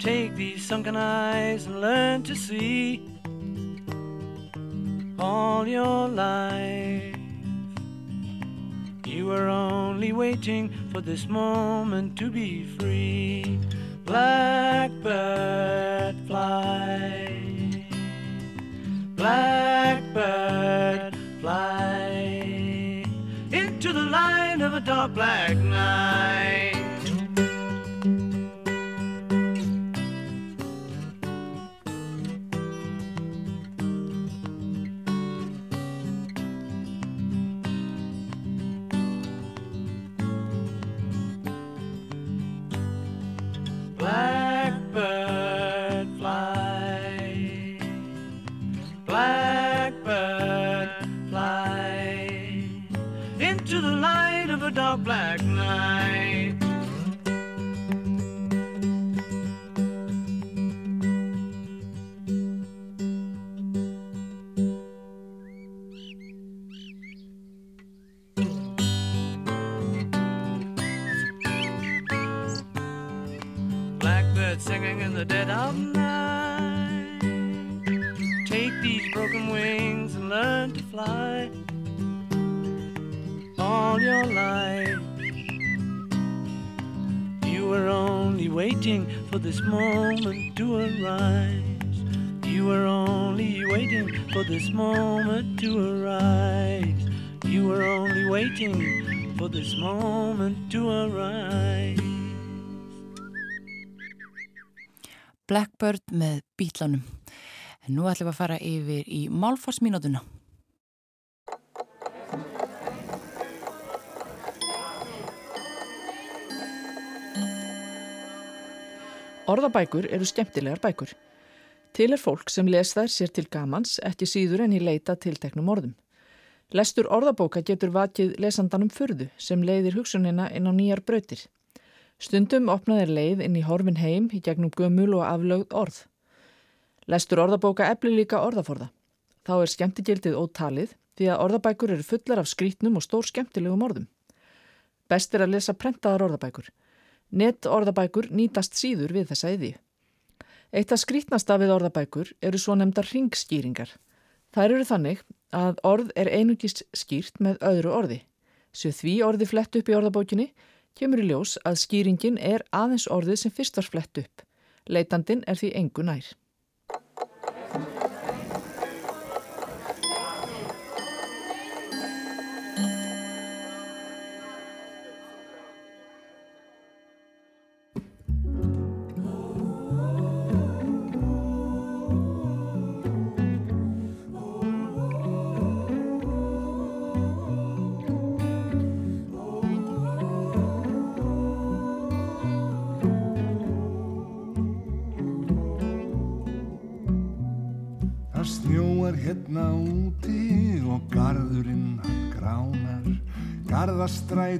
Take these sunken eyes and learn to see all your life. You were only waiting for this moment to be free. Blackbird fly, blackbird fly into the light of a dark black night. Black night. Blackbird með bítlanum. En nú ætlum við að fara yfir í málforsmínútuna. Orðabækur eru skemmtilegar bækur. Til er fólk sem les þær sér til gamans, ekki síður en í leita tilteknum orðum. Lestur orðabóka getur vakið lesandanum fyrðu sem leiðir hugsunina inn á nýjar brautir. Stundum opnaðir leið inn í horfin heim í gegnum gömul og aflögð orð. Lestur orðabóka efli líka orðaforða. Þá er skemmtigildið ótalið því að orðabækur eru fullar af skrítnum og stór skemmtilegum orðum. Best er að lesa prentaðar orðabækur. Nett orðabækur nýtast síður við þessa eði. Eitt af skrítnasta við orðabækur eru svo nefndar ringskýringar. Það eru þannig að orð er einungist skýrt með öðru orði. Svo því orði flett upp í orðabókinni kemur í ljós að skýringin er aðeins orðið sem fyrst var flett upp. Leitandin er því engu nær.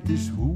This. is hoe.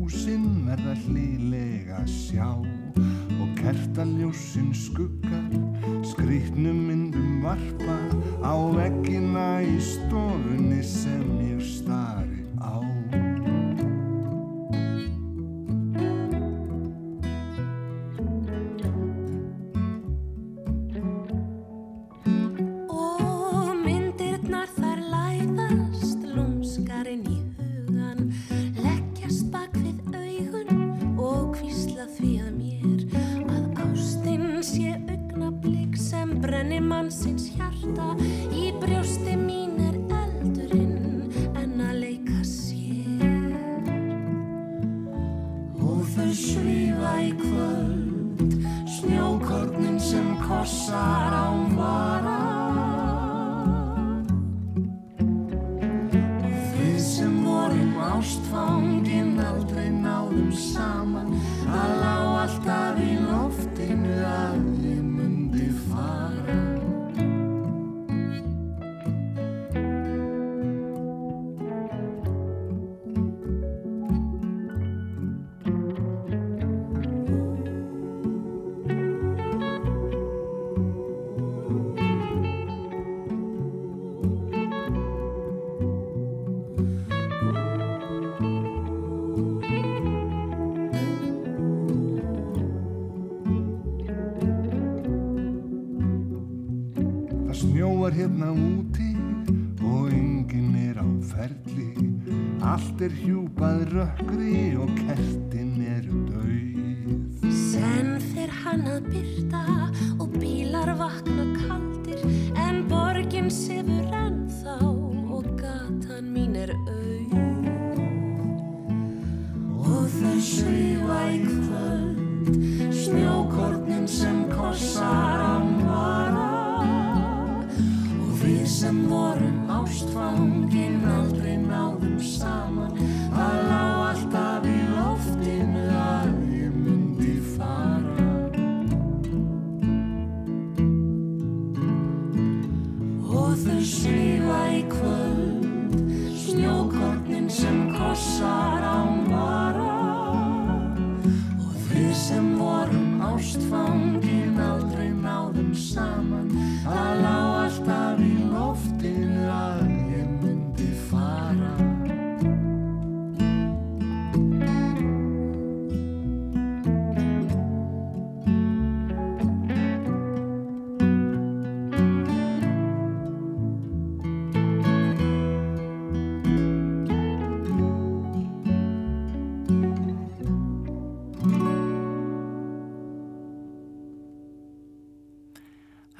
Er hjúpað rökkri og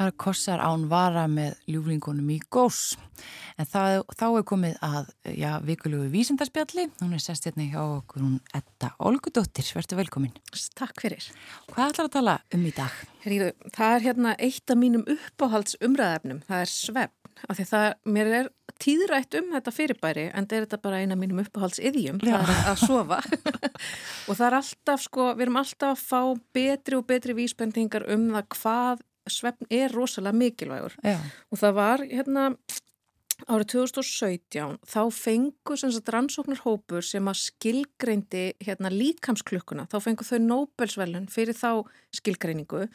Það er kossar án vara með ljúflingunum í gós. En það, þá er komið að, já, vikulegu vísindarspjalli. Hún er sest hérna hjá okkur, hún Edda Olgudóttir. Verður velkomin. Takk fyrir. Hvað ætlar að tala um í dag? Heríðu, það er hérna eitt af mínum uppáhalds umræðefnum. Það er svefn. Af því það, mér er tíðrætt um þetta fyrirbæri, en það er þetta bara eina mínum uppáhalds yðjum. Það er að sofa. og það er alltaf, sko, við erum alltaf að fá betri og betri vísbendingar um það hvað svefn er rosalega mikilvægur. Já. og það var hérna árið 2017 þá fengu rannsóknarhópur sem að skilgreindi hérna líkamsklukkuna, þá fengu þau Nobelsvelun fyrir þá skilgreiningu.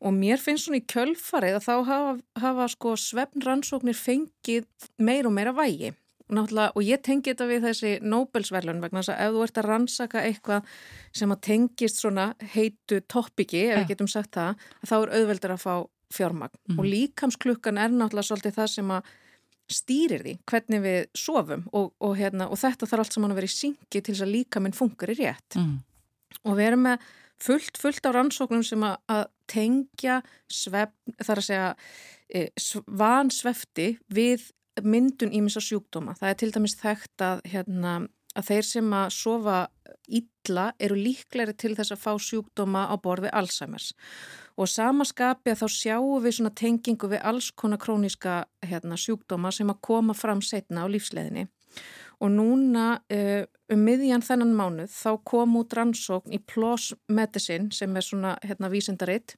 Og mér finnst svona í kjölfarið að þá hafa, hafa sko svefn rannsóknir fengið meir og meira vægi Náttúrulega, og ég tengi þetta við þessi Nobelsverlun vegna þess að ef þú ert að rannsaka eitthvað sem að tengist svona heitu toppiki, ef við getum sagt það, þá er auðveldur að fá fjármagn. Mm. Og líkamsklukkan er náttúrulega svolítið það sem að stýrir því hvernig við sofum og, og, hérna, og þetta þarf allt saman að vera í syngi til þess að líkaminn funkar í rétt. Mm. Og við erum með fullt, fullt á rannsóknum sem að, að tengja svefn, þar að segja e, vansvefti við myndun ímins að sjúkdóma. Það er til dæmis þekkt að, hérna, að þeir sem að sofa illa eru líkleri til þess að fá sjúkdóma á borð við Alzheimer's. Og samaskapi að þá sjáum við svona tengingu við alls konar króniska hérna, sjúkdóma sem að koma fram setna á lífsleðinni. Og núna um miðjan þennan mánuð þá kom út rannsókn í PLOS Medicine sem er svona hérna, vísindaritt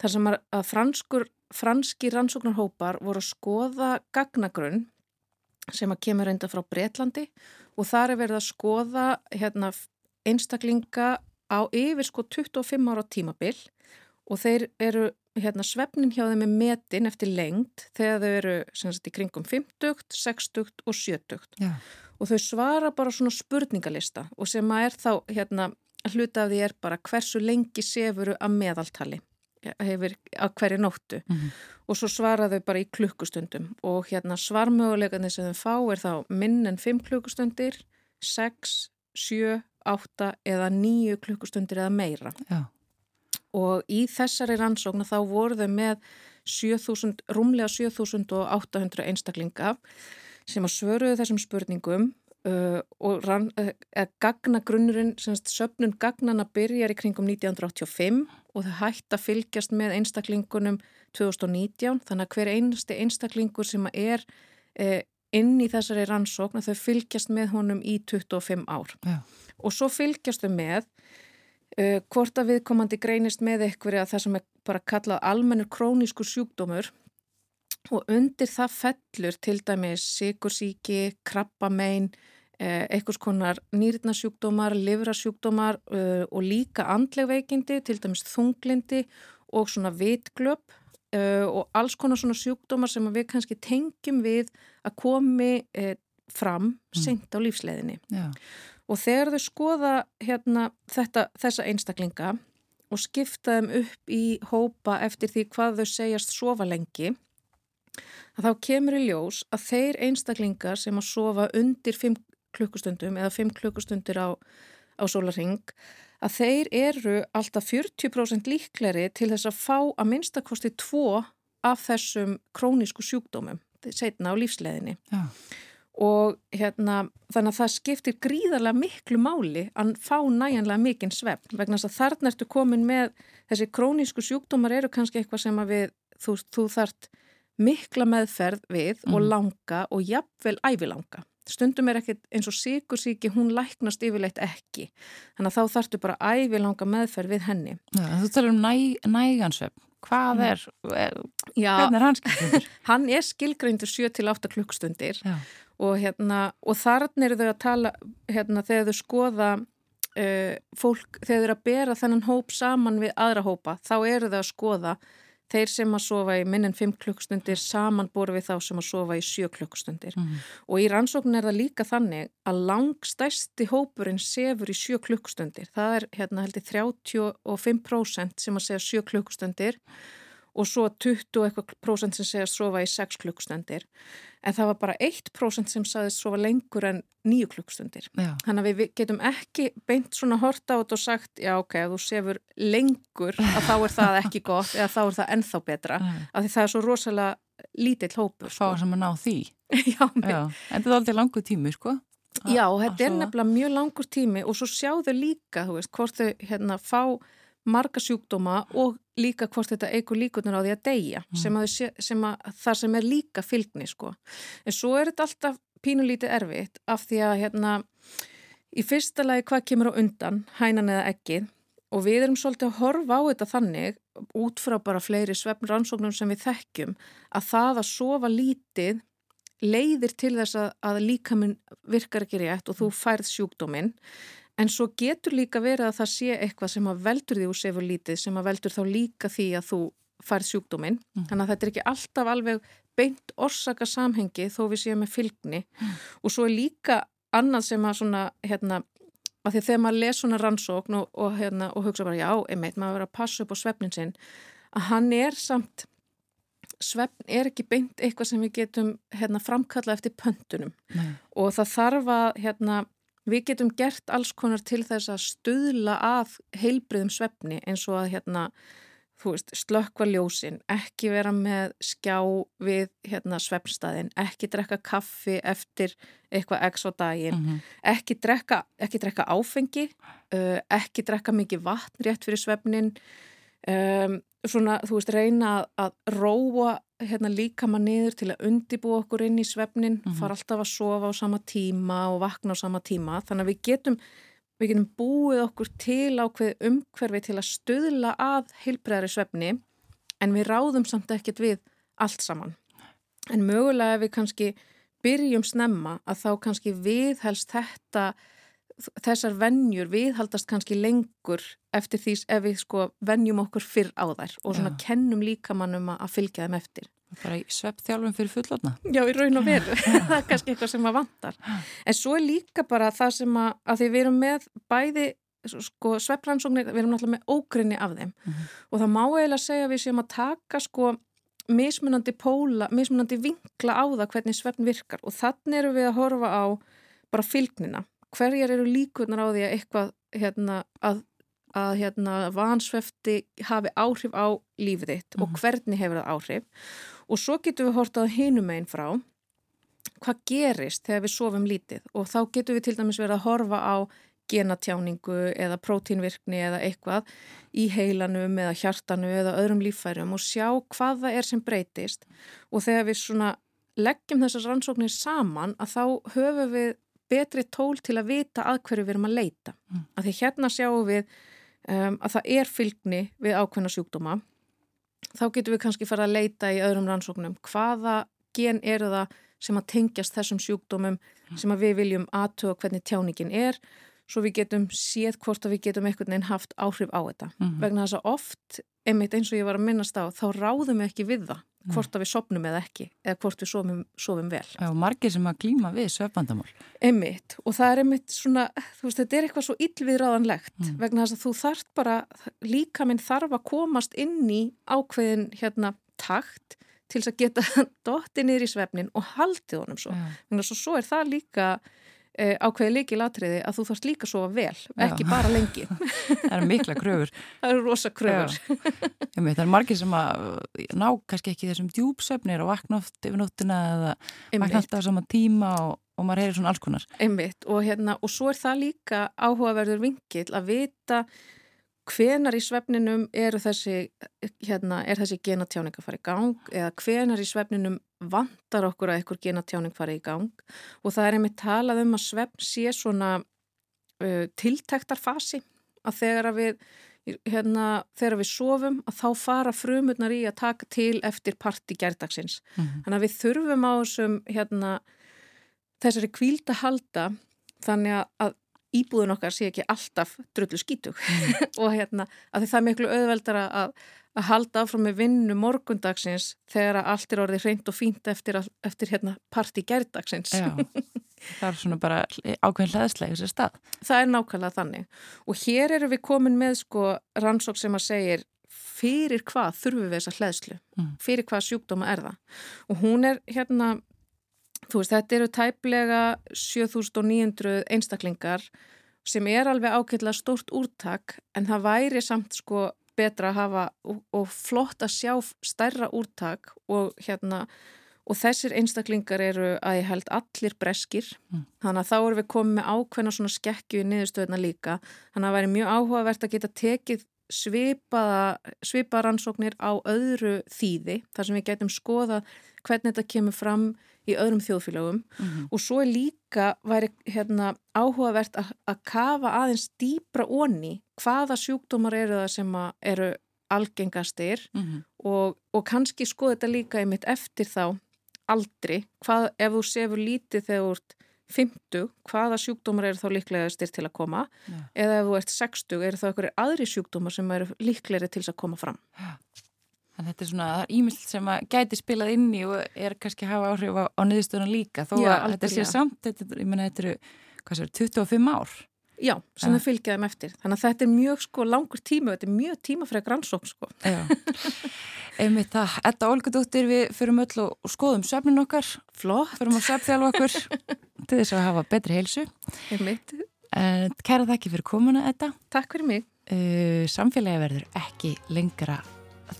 þar sem að franskur, franski rannsóknarhópar voru að skoða gagnagrunn sem að kemur reynda frá Breitlandi og þar er verið að skoða hérna, einstaklinga á yfir sko 25 ára tímabil og þeir eru hérna, svefnin hjá þeim með metin eftir lengt þegar þau eru sagt, í kringum 50, 60 og 70 Já. og þau svara bara svona spurningalista og sem að er þá hérna, hluta af því er bara hversu lengi sefuru að meðaltali hefur að hverju nóttu Mm -hmm. og svo svara þau bara í klukkustundum og hérna svarmöguleikarnir sem þau fá er þá minn en 5 klukkustundir 6, 7, 8 eða 9 klukkustundir eða meira Já. og í þessari rannsóknu þá voru þau með 7000, rúmlega 7800 einstaklinga sem að svöruðu þessum spurningum uh, og rann, uh, gagnagrunnurinn, söpnun gagnana byrjar í kringum 1985 og þau hægt að fylgjast með einstaklingunum 2019 þannig að hver einasti einstaklingur sem er uh, inn í þessari rannsókn þau fylgjast með honum í 25 ár Já. og svo fylgjast þau með Uh, hvort að viðkomandi greinist með eitthvað að það sem er bara kallað almennur krónísku sjúkdómur og undir það fellur til dæmis sikursíki, krabbamein, uh, einhvers konar nýrnasjúkdómar, livrasjúkdómar uh, og líka andlegveikindi, til dæmis þunglindi og svona vitglöp og alls konar svona sjúkdómar sem við kannski tengjum við að komi fram seint á lífsleðinni. Já. Og þegar þau skoða hérna, þetta, þessa einstaklinga og skipta þeim upp í hópa eftir því hvað þau segjast sofa lengi, að þá kemur í ljós að þeir einstaklingar sem að sofa undir 5 klukkustundum eða 5 klukkustundir á, á sólarring, að þeir eru alltaf 40% líkleri til þess að fá að minnstakosti tvo af þessum krónísku sjúkdómum setna á lífsleðinni. Já og hérna þannig að það skiptir gríðarlega miklu máli að fá næjanlega mikinn svefn vegna þess að þarna ertu komin með þessi krónísku sjúkdómar eru kannski eitthvað sem að við, þú, þú þart mikla meðferð við mm. og langa og jafnvel ævilanga. Stundum er ekkert eins og síkursíki hún læknast yfirleitt ekki. Þannig að þá þartu bara ævilanga meðferð við henni. Já, Þú talar um næ, nægansvefn hvað er, er Já, er hans skilgreindur? hann er skilgreindur 7-8 klukkstundir og, hérna, og þarna eru þau að tala hérna, þegar þau skoða uh, fólk, þegar þau eru að bera þennan hóp saman við aðra hópa þá eru þau að skoða þeir sem að sofa í minn en 5 klukkstundir saman boru við þá sem að sofa í 7 klukkstundir Mm. og í rannsókn er það líka þannig að langstæsti hópurinn sefur í 7 klukkstundir það er hérna heldur 35% sem að segja 7 klukkstundir og svo 20 eitthvað prósent sem segja að sofa í 6 klukkstundir en það var bara 1% sem sagði sofa lengur en 9 klukkstundir þannig að við getum ekki beint svona horta át og sagt já ok, þú sefur lengur að þá er það ekki gott eða þá er það ennþá betra Nei. af því það er svo rosalega lítill hópur Fá sem að ná því. já, Já. En þetta er aldrei langu tími, sko. að- Já, að þetta er nefnilega mjög langur tími og svo sjáðu líka, þú veist, hvort þau hérna fá marga sjúkdóma og líka hvort þetta eigur líkunar á því að deyja sem að, sem að það sem er líka fylgni, sko. En svo er þetta alltaf pínulítið erfitt af því að hérna í fyrsta lagi hvað kemur á undan, hænan eða ekkið og við erum svolítið að horfa á þetta þannig út frá bara fleiri svefn rannsóknum sem við þekkjum að það að sofa lítið leiðir til þess að, að líkaminn virkar ekki rétt og þú færð sjúkdóminn en svo getur líka verið að það sé eitthvað sem að veldur því úr sefur lítið sem að veldur þá líka því að þú færð sjúkdóminn. Þannig að þetta er ekki alltaf alveg beint orsaka samhengi þó við séum með fylgni. Og svo er líka annað sem að svona hérna að því þegar maður les svona rannsókn og, og, hérna, og hugsa bara já, einmitt, maður verður að passa upp á svefnin sinn að hann er samt svefn er ekki beint eitthvað sem við getum hérna, framkalla eftir pöntunum. Nei. og það þarf að hérna, við getum gert alls konar til þess að stuðla að heilbriðum svefni eins og að hérna, veist, slökkva ljósin, ekki vera með skjá við hérna, svefnstæðin, ekki drekka kaffi eftir eitthvað x á daginn, Mhm. ekki, drekka, ekki drekka áfengi, uh, ekki drekka mikið vatn rétt fyrir svefnin, um, svona, þú veist, reyna að róa hérna, líkama niður til að undibúa okkur inn í svefnin, fara alltaf að sofa á sama tíma og vakna á sama tíma, þannig að við getum við getum búið okkur til ákveð umhverfi til að stuðla að heilbreðari svefni en við ráðum samt ekkert við allt saman. En mögulega ef við kannski byrjum snemma að þá kannski viðhelst þetta þessar vennjur viðhaldast kannski lengur eftir því ef við sko vennjum okkur fyrr á þær og svona Já. kennum líkamannum að fylgja þeim eftir. Bara í sveppþjálfum fyrir fullotna. Já, í raun og veru. það er kannski eitthvað sem að vantar. En svo er líka bara það sem að, að því við erum með bæði sko sveppransóknir, við erum náttúrulega með ógrinni af þeim og það má eiginlega segja við séum að taka sko mismunandi póla, mismunandi vinkla á það hvernig svefn virkar og þannig erum við að horfa á bara fylgnina. Hverjar eru líkurnar á því að eitthvað hérna að að hérna vansvefti hafi áhrif á lífið þitt og hvernig hefur það áhrif? Og svo getum við hortað hinum einn frá. Hvað gerist þegar við sofum lítið? Og þá getum við til dæmis verið að horfa á genatjáningu eða prótínvirkni eða eitthvað í heilanum eða hjartanu eða öðrum líffærum og sjá hvað það er sem breytist. Og þegar við svona leggjum þessar rannsóknir saman að þá höfum við betri tól til að vita að hverju við erum að leita. Mm. Að því hérna sjáum við um, að það er fylgni við ákveðna sjúkdóma. Þá getum við kannski fara að leita í öðrum rannsóknum hvaða gen eru það sem að tengjast þessum sjúkdómum sem að við viljum aðtöga hvernig tjáningin er svo við getum séð hvort að við getum einhvern veginn haft áhrif á þetta. Mhm. Vegna þess að oft, einmitt eins og ég var að minnast á, þá ráðum við ekki við það hvort að við sopnum eða ekki eða hvort við sofum, sofum vel. Já, margir sem að glíma við sveppandamál. Einmitt og það er einmitt svona, þú veist, þetta er eitthvað svo illviðráðanlegt vegna þess að þú þarft bara, líka minn þarf að komast inn í ákveðin hérna takt til þess að geta dotti niður í svefnin og haldið honum svo. Vegna þess að svo er það líka e, ákveði líki latriði að þú þarfst líka að sofa vel, ekki Já. bara lengi. Það eru mikla kröfur. það eru rosa kröfur. Það er margir sem að ná kannski ekki þessum djúpsöfnir og vakna oft yfir nóttina eða Einmitt. vakna alltaf á sama tíma og, og maður heyrir svona alls konar. Einmitt og, hérna, og svo er það líka áhugaverður vingill að vita hvenar í svefninum eru þessi, hérna, er þessi genatjáning að fara í gang eða hvenar í svefninum vantar okkur að einhver genatjáning fara í gang og það er einmitt talað um að svefn sé svona uh, tiltektarfasi að þegar að við hérna, þegar við sofum að þá fara frumurnar í að taka til eftir parti gerdagsins. Mhm. Þannig að við þurfum á þessum hérna, þessari kvíld að halda þannig að íbúðun okkar sé ekki alltaf drullu skítug og hérna að því það er miklu auðveldara að, að halda áfram með vinnu morgundagsins þegar allt er orðið hreint og fínt eftir, eftir hérna parti gerdagsins. Já, það er svona bara ákveðin hlæðslega þessi stað. Það er nákvæmlega þannig og hér eru við komin með sko rannsók sem að segir fyrir hvað þurfum við þessa hlæðslu, Mm. fyrir hvað sjúkdóma er það. Og hún er hérna, þú veist, þetta eru tæplega 7900 einstaklingar sem er alveg ákveðlega stórt úrtak en það væri samt sko betra að hafa og, og flott að sjá stærra úrtak og hérna og þessir einstaklingar eru að ég held allir breskir Mm. þannig að þá erum við komið með ákveðna svona skekkju í niðurstöðuna líka þannig að það væri mjög áhugavert að geta tekið svipaða, svipaða rannsóknir á öðru þýði þar sem við getum skoða hvernig þetta kemur fram í öðrum þjóðfélagum Mhm. og svo er líka væri hérna, áhugavert að, að kafa aðeins dýbra onni hvaða sjúkdómar eru það sem eru algengastir Mhm. og, og kannski skoða þetta líka einmitt eftir þá aldri, hvað, ef þú sefur lítið þegar þú ert 50, hvaða sjúkdómar eru þá líklegastir til að koma Já. eða ef þú ert 60, eru þá einhverju aðri sjúkdómar sem eru líklegri til að koma fram En þetta er svona ímynd sem að gæti spilað inn í og er kannski að hafa áhrif á, á niðurstöðuna líka þó Já, að þetta sé samt, þetta, er- ég meina þetta eru, hvað sér, 25 ár. Já, sem það fylgja þeim eftir þannig að þetta er mjög sko langur tíma þetta er mjög tímafreg rannsókn sko Já. Einmitt það, Edda Olgudóttir, við förum öll og skoðum söfnin okkar, Flott, förum að söfþjálfa okkur til þess að hafa betri heilsu. einmitt En kæra þakki fyrir komuna, Edda. Takk fyrir mig Uh, samfélagi verður ekki lengra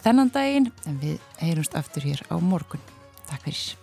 þennan daginn en við heyrumst aftur hér á morgun. Takk fyrir.